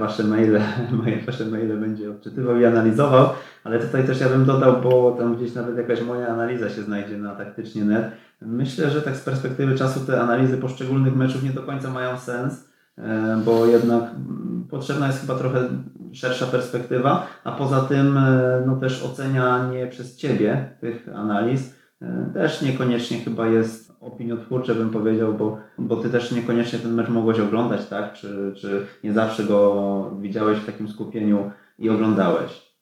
wasze maile, wasze maile będzie odczytywał i analizował, ale tutaj też ja bym dodał, bo tam gdzieś nawet jakaś moja analiza się znajdzie na taktycznie net. Myślę, że tak z perspektywy czasu te analizy poszczególnych meczów nie do końca mają sens, e, bo jednak potrzebna jest chyba trochę szersza perspektywa, a poza tym e, no też ocenianie przez Ciebie tych analiz e, też niekoniecznie chyba jest opiniotwórcze, bym powiedział, bo, bo Ty też niekoniecznie ten mecz mogłeś oglądać, tak? Czy, czy nie zawsze go widziałeś w takim skupieniu i oglądałeś?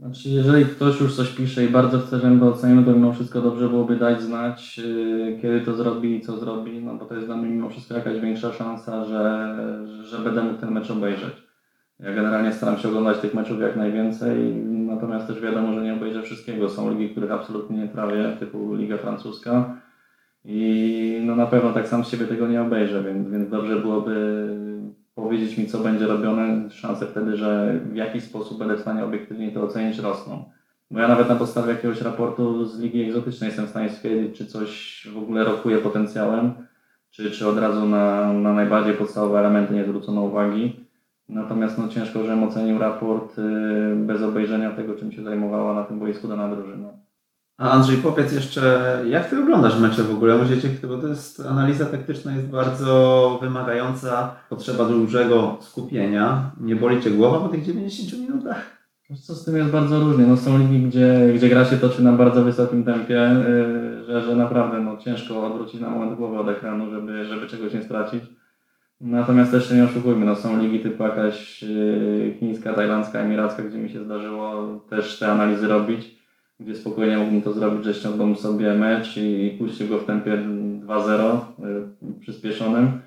Znaczy, jeżeli ktoś już coś pisze i bardzo chce, żebym to ocenił, to mimo wszystko dobrze byłoby dać znać, yy, kiedy to zrobi i co zrobi, no bo to jest dla mnie mimo wszystko jakaś większa szansa, że, że będę mógł ten mecz obejrzeć. Ja generalnie staram się oglądać tych meczów jak najwięcej, natomiast też wiadomo, że nie obejrzę wszystkiego. Są ligi, których absolutnie nie trawię, typu Liga Francuska i no na pewno tak sam z siebie tego nie obejrzę, więc, więc dobrze byłoby powiedzieć mi, co będzie robione. Szanse wtedy, że w jakiś sposób będę w stanie obiektywnie to ocenić, rosną. Bo ja nawet na podstawie jakiegoś raportu z Ligi Egzotycznej jestem w stanie stwierdzić, czy coś w ogóle rokuje potencjałem, czy, czy od razu na, na najbardziej podstawowe elementy nie zwrócono uwagi. Natomiast no, ciężko, żebym ocenił raport y, bez obejrzenia tego, czym się zajmowała na tym boisku dana drużyna. A Andrzej, powiedz jeszcze, jak Ty oglądasz mecze w ogóle? Możecie, bo to jest, analiza taktyczna jest bardzo wymagająca, potrzeba dużego skupienia. Nie boli Cię głowa po tych 90 minutach? Co z tym jest bardzo różnie. No, są ligi, gdzie, gdzie gra się toczy na bardzo wysokim tempie, yy, że, że naprawdę no, ciężko odwrócić na moment głowę od ekranu, żeby, żeby czegoś nie stracić. Natomiast też nie oszukujmy, no są ligi typu jakaś yy, chińska, tajlandzka, emiracka, gdzie mi się zdarzyło też te analizy robić, gdzie spokojnie mógłbym to zrobić, że ściągnął sobie mecz i puścił go w tempie 2-0 yy, przyspieszonym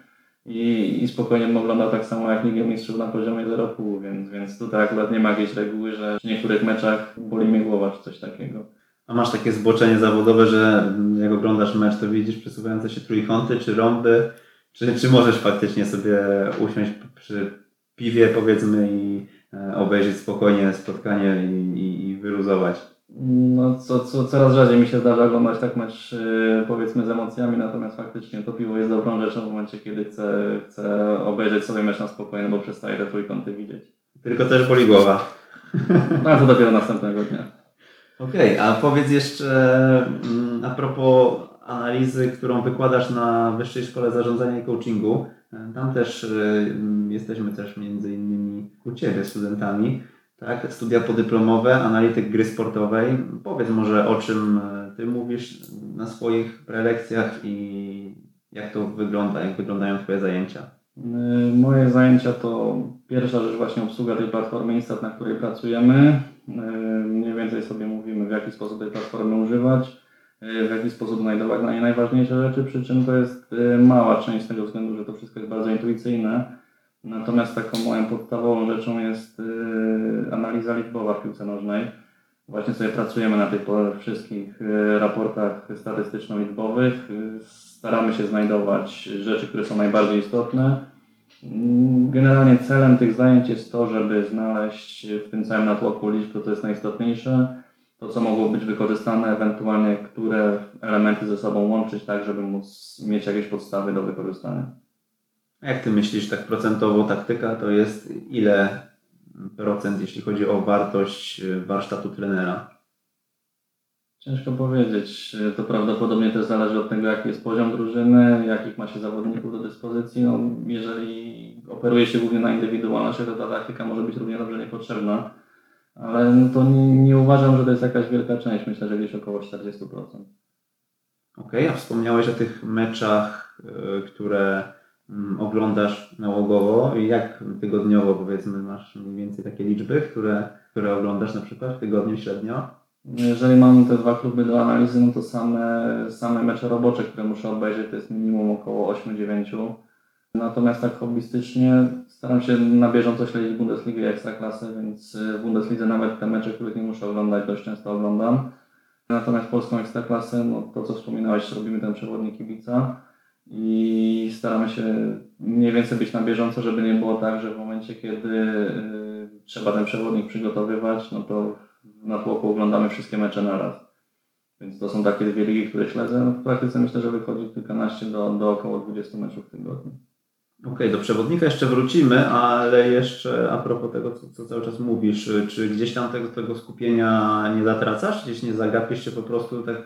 i, i spokojnie bym oglądał tak samo jak Ligę Mistrzów na poziomie 0,5, więc, więc tutaj akurat nie ma jakiejś reguły, że w niektórych meczach boli mnie głowa czy coś takiego. A masz takie zboczenie zawodowe, że jak oglądasz mecz, to widzisz przesuwające się trójkąty czy rąby, czy, czy możesz faktycznie sobie usiąść przy piwie powiedzmy i e, obejrzeć spokojnie spotkanie i, i, i wyluzować? No, co, co, coraz rzadziej mi się zdarza oglądać tak mecz yy, powiedzmy z emocjami, natomiast faktycznie to piwo jest dobrą rzeczą w momencie, kiedy chcę, chcę obejrzeć sobie mecz na spokojnie, bo przestaję te trójkąty widzieć. Tylko też boli głowa. No to dopiero następnego dnia. Okej, a powiedz jeszcze mm, a propos analizy, którą wykładasz na Wyższej Szkole Zarządzania i Coachingu. E, Tam też mm, jesteśmy też między innymi u Ciebie studentami, tak? Studia podyplomowe, analityk gry sportowej. Powiedz może o czym e, Ty mówisz na swoich prelekcjach i jak to wygląda, jak wyglądają Twoje zajęcia. Moje zajęcia to pierwsza rzecz właśnie obsługa tej platformy Instat, na której pracujemy. Yy, Mniej więcej sobie mówimy, w jaki sposób tej platformy używać, w jaki sposób znajdować na niej najważniejsze rzeczy, przy czym to jest yy, mała część z tego względu, że to wszystko jest bardzo intuicyjne. Natomiast taką moją podstawową rzeczą jest yy, analiza liczbowa w piłce nożnej. Właśnie sobie pracujemy na tych wszystkich raportach statystyczno-liczbowych. Staramy się znajdować rzeczy, które są najbardziej istotne. Mm, Generalnie celem tych zajęć jest to, żeby znaleźć w tym całym natłoku liczb to, co jest najistotniejsze, to, co mogło być wykorzystane, ewentualnie które elementy ze sobą łączyć, tak, żeby móc mieć jakieś podstawy do wykorzystania. A Jak Ty myślisz, tak procentowo taktyka to jest ile procent, jeśli chodzi o wartość y, warsztatu trenera? Ciężko powiedzieć. To prawdopodobnie też zależy od tego, jaki jest poziom drużyny, jakich ma się zawodników do dyspozycji. No, jeżeli operuje się głównie na indywidualności, to ta taktyka może być równie dobrze niepotrzebna. Ale no to nie, nie uważam, że to jest jakaś wielka część. Myślę, że gdzieś około 40%. Okej, a wspomniałeś o tych meczach, y, które mm, oglądasz nałogowo i jak tygodniowo powiedzmy masz mniej więcej takie liczby, które, które oglądasz na przykład w tygodniu średnio? Jeżeli mam te dwa kluby do analizy, no to same, same mecze robocze, które muszę obejrzeć, to jest minimum około 8-9. Natomiast tak hobbystycznie staram się na bieżąco śledzić Bundesligę i Ekstraklasy, więc w Bundeslidze nawet te mecze, których nie muszę oglądać, dość często oglądam. Natomiast polską Ekstraklasę, no to co wspominałeś, robimy ten przewodnik kibica i staramy się mniej więcej być na bieżąco, żeby nie było tak, że w momencie, kiedy y, trzeba ten przewodnik przygotowywać, no to w natłoku oglądamy wszystkie mecze na raz. Więc to są takie dwie ligi, które śledzę. No w praktyce myślę, że wychodzi kilkanaście do, do około 20 meczów w tygodniu. Okej, do przewodnika jeszcze wrócimy, ale jeszcze a propos tego, co, co cały czas mówisz, czy gdzieś tam tego, tego skupienia nie zatracasz? Gdzieś nie zagapisz się po prostu tak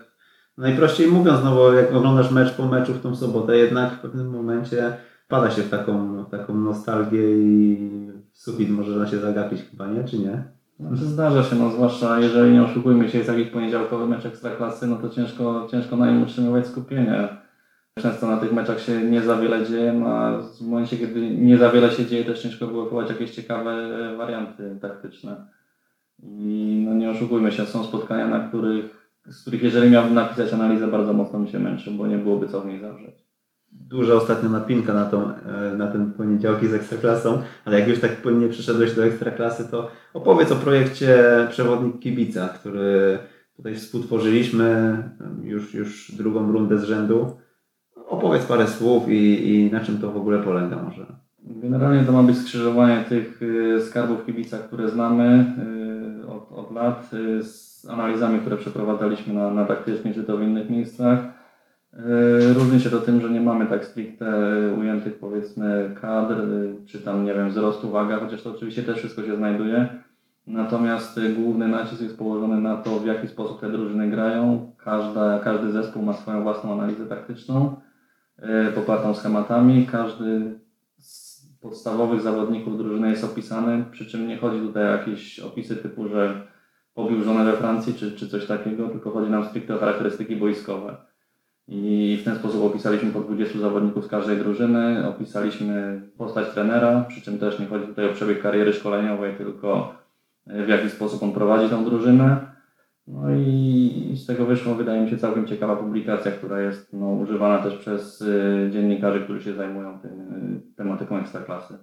najprościej mówiąc, no bo jak oglądasz mecz po meczu w tą sobotę, jednak w pewnym momencie pada się w taką, w taką nostalgię i sufit można się zagapić chyba, nie? Czy nie? Znaczy zdarza się, no zwłaszcza jeżeli nie oszukujmy się, jest jakiś poniedziałkowy mecz ekstraklasy, no to ciężko, ciężko na nim utrzymywać skupienie. Często na tych meczach się nie za wiele dzieje, no a w momencie, kiedy nie za wiele się dzieje, też ciężko było chować jakieś ciekawe e, warianty taktyczne. I no nie oszukujmy się, są spotkania, na których, z których jeżeli miałbym napisać analizę, bardzo mocno mi się męczy, bo nie byłoby co w niej zawrzeć. Duża ostatnio napinka na, tą, e, na ten poniedziałki z Ekstraklasą, ale jak już tak płynnie przyszedłeś do Ekstraklasy, to opowiedz o projekcie Przewodnik Kibica, który tutaj współtworzyliśmy już, już drugą rundę z rzędu. Opowiedz parę słów i, i na czym to w ogóle polega może. Generalnie to ma być skrzyżowanie tych y, skarbów kibica, które znamy y, od, od lat, y, z analizami, które przeprowadzaliśmy na, na taktycznie czy to w innych miejscach. Różni się to tym, że nie mamy tak stricte ujętych powiedzmy kadr, czy tam nie wiem, wzrostu, waga, chociaż to oczywiście też wszystko się znajduje. Natomiast główny nacisk jest położony na to, w jaki sposób te drużyny grają. Każda, każdy zespół ma swoją własną analizę taktyczną, y, popartą schematami. Każdy z podstawowych zawodników drużyny jest opisany, przy czym nie chodzi tutaj o jakieś opisy typu, że pobił żonę we Francji czy, czy coś takiego, tylko chodzi nam stricte o charakterystyki boiskowe. I w ten sposób opisaliśmy po 20 zawodników z każdej drużyny, opisaliśmy postać trenera, przy czym też nie chodzi tutaj o przebieg kariery szkoleniowej, tylko w jaki sposób on prowadzi tą drużynę. No i z tego wyszła, wydaje mi się, całkiem ciekawa publikacja, która jest no, używana też przez y, dziennikarzy, którzy się zajmują tym, y, tematyką ekstraklasy.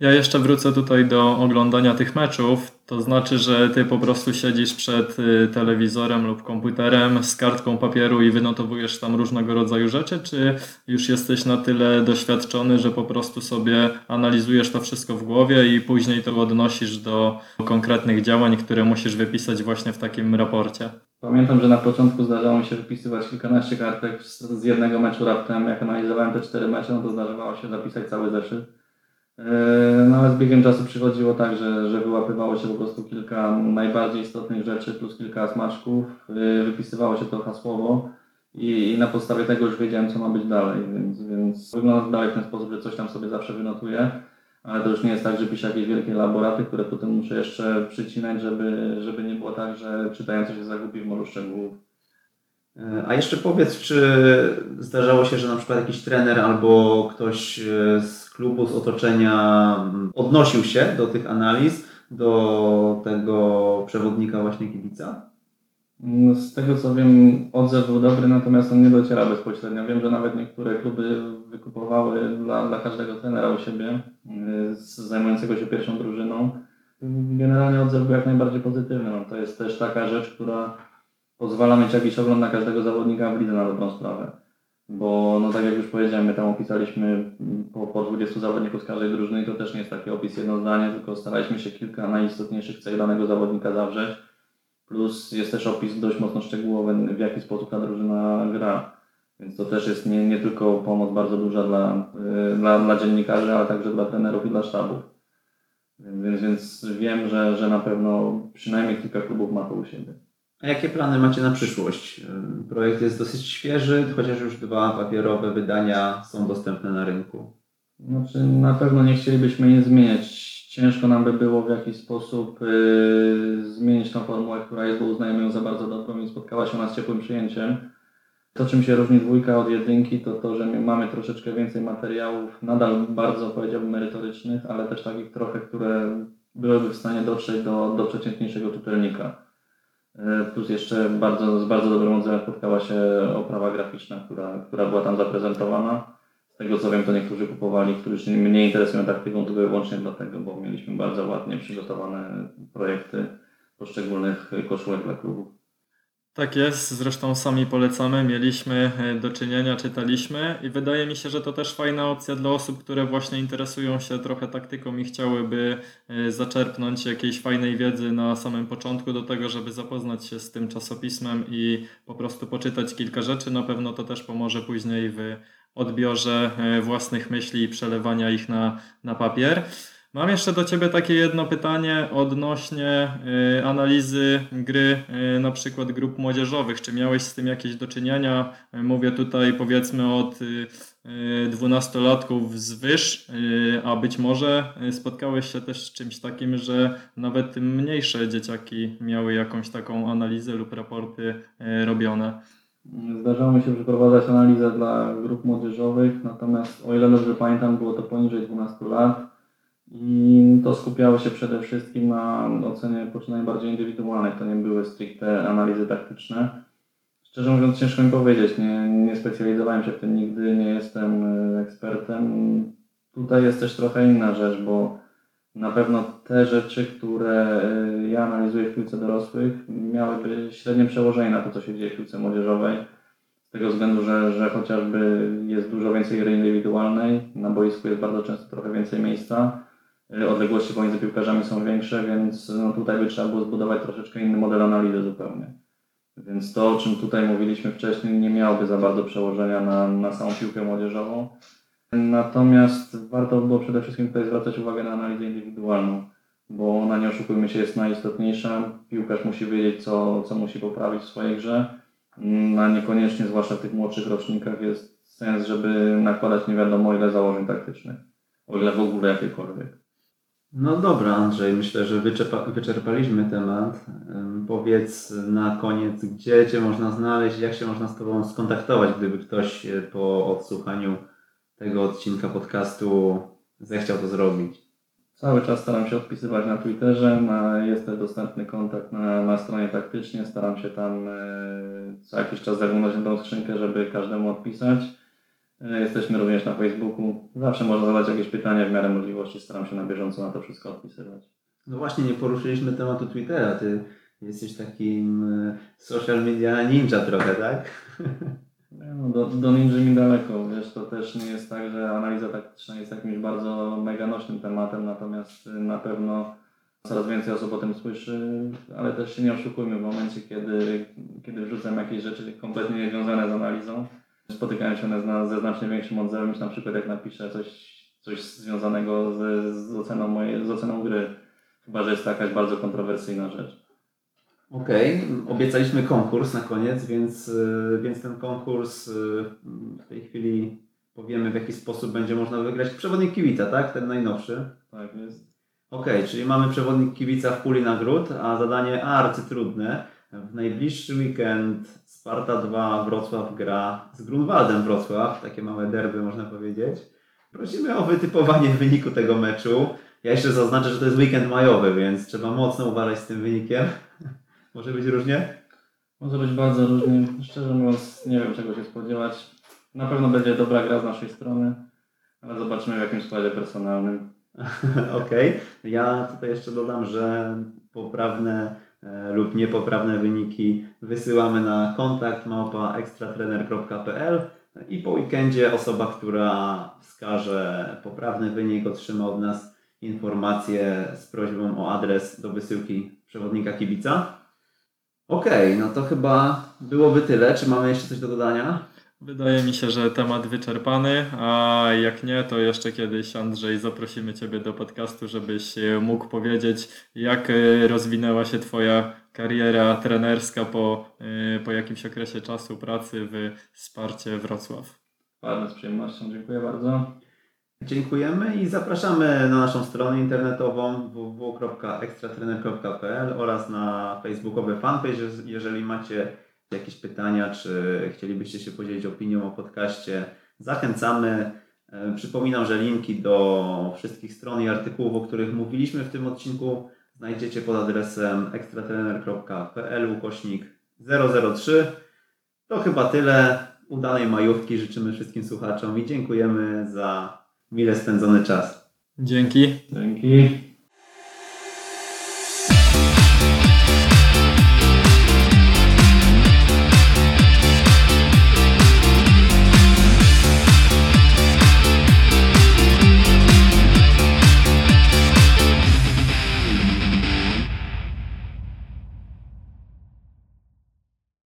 Ja jeszcze wrócę tutaj do oglądania tych meczów. To znaczy, że ty po prostu siedzisz przed y, telewizorem lub komputerem z kartką papieru i wynotowujesz tam różnego rodzaju rzeczy, czy już jesteś na tyle doświadczony, że po prostu sobie analizujesz to wszystko w głowie i później to odnosisz do konkretnych działań, które musisz wypisać właśnie w takim raporcie? Pamiętam, że na początku zdarzało mi się wypisywać kilkanaście kartek z jednego meczu raptem. Jak analizowałem te cztery mecze, no to zdarzało się zapisać cały zeszyt. E, no ale z biegiem czasu przychodziło tak, że, że wyłapywało się po prostu kilka najbardziej istotnych rzeczy plus kilka smaczków, e, wypisywało się to hasłowo i, i na podstawie tego już wiedziałem, co ma być dalej, więc, więc wygląda dalej w ten sposób, że coś tam sobie zawsze wynotuję, ale to już nie jest tak, że piszę jakieś wielkie laboraty, które potem muszę jeszcze przycinać, żeby, żeby nie było tak, że czytający się zagubi w morzu szczegółów. A jeszcze powiedz, czy zdarzało się, że na przykład jakiś trener albo ktoś z klubu, z otoczenia mm, odnosił się do tych analiz, do tego przewodnika właśnie kibica? No, z tego co wiem, odzew był dobry, natomiast on nie dociera bezpośrednio. Wiem, że nawet niektóre kluby wykupowały dla, dla każdego trenera u siebie, e, zajmującego się pierwszą drużyną. Generalnie odzew był jak najbardziej pozytywny. No, to jest też taka rzecz, która pozwala mieć jakiś ogląd na każdego zawodnika w lidze na dobrą sprawę. Bo no tak jak już powiedziałem, my tam opisaliśmy po, po 20 zawodników z każdej drużyny to też nie jest taki opis jedno zdanie, tylko staraliśmy się kilka najistotniejszych cech danego zawodnika zawrzeć. Plus jest też opis dość mocno szczegółowy, w jaki sposób ta drużyna gra. Więc to też jest nie, nie tylko pomoc bardzo duża dla, yy, dla, dla dziennikarzy, ale także dla trenerów i dla sztabów. Więc, więc wiem, że, że na pewno przynajmniej kilka klubów ma to u siebie. A jakie plany macie na przyszłość? Projekt jest dosyć świeży, chociaż już dwa papierowe wydania są dostępne na rynku. Znaczy, na pewno nie chcielibyśmy nic zmieniać. Ciężko nam by było w jakiś sposób yy, zmienić tą formułę, która jest, bo uznajemy ją za bardzo dobrą i spotkała się ona z ciepłym przyjęciem. To, czym się różni dwójka od jedynki, to to, że my mamy troszeczkę więcej materiałów, nadal bardzo powiedziałbym merytorycznych, ale też takich trochę, które byłyby w stanie dotrzeć do, do przeciętniejszego czytelnika. E, plus jeszcze bardzo, z bardzo dobrym odzewem spotkała się oprawa graficzna, która, która była tam zaprezentowana. Z tego co wiem, to niektórzy kupowali, którzy się nie interesują taktyką, tylko wyłącznie dlatego, bo mieliśmy bardzo ładnie przygotowane projekty poszczególnych koszulek dla klubów. Tak jest, zresztą sami polecamy, mieliśmy e, do czynienia, czytaliśmy i wydaje mi się, że to też fajna opcja dla osób, które właśnie interesują się trochę taktyką i chciałyby e, zaczerpnąć jakiejś fajnej wiedzy na samym początku do tego, żeby zapoznać się z tym czasopismem i po prostu poczytać kilka rzeczy. Na pewno to też pomoże później w odbiorze e, własnych myśli i przelewania ich na, na papier. Mam jeszcze do Ciebie takie jedno pytanie odnośnie y, analizy gry y, na przykład grup młodzieżowych. Czy miałeś z tym jakieś do czynienia? Y, mówię tutaj powiedzmy od dwunastolatków z wyż, a być może spotkałeś się też z czymś takim, że nawet mniejsze dzieciaki miały jakąś taką analizę lub raporty robione. Zdarzało mi się przeprowadzać analizę dla grup młodzieżowych, natomiast o ile dobrze pamiętam, było to poniżej 12 lat. I to skupiało się przede wszystkim na ocenie poczynań bardziej indywidualnych. To nie były stricte analizy taktyczne. Szczerze mówiąc, ciężko mi powiedzieć. Nie, nie specjalizowałem się w tym nigdy, nie jestem e, ekspertem. Tutaj jest też trochę inna rzecz, bo na pewno te rzeczy, które e, ja analizuję w piłce dorosłych, miałyby średnie przełożenie na to, co się dzieje w piłce młodzieżowej. Z tego względu, że, że chociażby jest dużo więcej gry indywidualnej, na boisku jest bardzo często trochę więcej miejsca odległości pomiędzy piłkarzami są większe, więc no tutaj by trzeba było zbudować troszeczkę inny model analizy zupełnie. Więc to, o czym tutaj mówiliśmy wcześniej, nie miałoby za bardzo przełożenia na, na samą piłkę młodzieżową. Natomiast warto było przede wszystkim tutaj zwracać uwagę na analizę indywidualną, bo ona, nie oszukujmy się, jest najistotniejsza. Piłkarz musi wiedzieć, co, co musi poprawić w swojej grze, mm, a niekoniecznie, zwłaszcza w tych młodszych rocznikach, jest sens, żeby nakładać nie wiadomo ile założeń taktycznych, o ile w ogóle jakiekolwiek. No dobra, Andrzej, myślę, że wyczerpa, wyczerpaliśmy temat. powiedz na koniec, gdzie Cię można znaleźć, jak się można z Tobą skontaktować, gdyby ktoś po odsłuchaniu tego odcinka podcastu zechciał to zrobić. Cały czas staram się odpisywać na Twitterze, jest też dostępny kontakt na, na stronie taktycznie, staram się tam e, co jakiś czas zaglądać na tą skrzynkę, żeby każdemu odpisać. E, jesteśmy również na Facebooku, zawsze można zadać jakieś pytania w miarę możliwości, staram się na bieżąco na to wszystko odpisywać. No właśnie, nie poruszyliśmy tematu Twittera. Ty jesteś takim e, social media ninja trochę, tak? No, do, do ninja mi daleko, wiesz, to też nie jest tak, że analiza taktyczna jest jakimś bardzo mega nośnym tematem, natomiast y, na pewno coraz więcej osób o tym słyszy, ale też się nie oszukujmy, w momencie, kiedy, kiedy wrzucam jakieś rzeczy kompletnie niezwiązane z analizą, spotykają się one ze znacznie większym odzewem niż na przykład jak napiszę coś, coś związanego z, z, oceną mojej, z oceną gry, chyba, że jest to jakaś bardzo kontrowersyjna rzecz. Okej, obiecaliśmy konkurs na koniec, więc, y, więc ten konkurs y, w tej chwili powiemy w jaki sposób będzie można wygrać. Przewodnik kibica, tak? Ten najnowszy. Tak jest. Okej, czyli mamy przewodnik kibica w puli nagród, a zadanie arcytrudne. W najbliższy weekend Sparta 2 Wrocław gra z Grunwaldem Wrocław, takie małe derby można powiedzieć. Prosimy o wytypowanie wyniku tego meczu. Ja jeszcze zaznaczę, że to jest weekend majowy, więc trzeba mocno uważać z tym wynikiem. Może być różnie? Może być bardzo różnie. Szczerze mówiąc, nie wiem czego się spodziewać. Na pewno będzie dobra gra z naszej strony, ale zobaczymy w jakim składzie personalnym. Okej. Ja tutaj jeszcze dodam, że poprawne lub niepoprawne wyniki wysyłamy na kontakt małpa i po weekendzie osoba, która wskaże poprawny wynik otrzyma od nas informację z prośbą o adres do wysyłki przewodnika kibica. Okej, no to chyba byłoby tyle. Czy mamy jeszcze coś do dodania? Wydaje mi się, że temat wyczerpany, a jak nie, to jeszcze kiedyś Andrzej zaprosimy Ciebie do podcastu, żebyś e, mógł powiedzieć, jak e, rozwinęła się Twoja kariera trenerska po, e, po jakimś okresie czasu pracy w Sparcie Wrocław. Bardzo z przyjemnością, dziękuję bardzo. Dziękujemy i zapraszamy na naszą stronę internetową www.ekstratrener.pl oraz na facebookowy fanpage, jeżeli macie jakieś pytania, czy chcielibyście się podzielić opinią o podcaście. Zachęcamy. E, Przypominam, że linki do wszystkich stron i artykułów, o których mówiliśmy w tym odcinku, znajdziecie pod adresem ekstratrener.pl ukośnik 003. To chyba tyle. Udanej majówki życzymy wszystkim słuchaczom i dziękujemy za mile spędzony czas. Dzięki. Dzięki.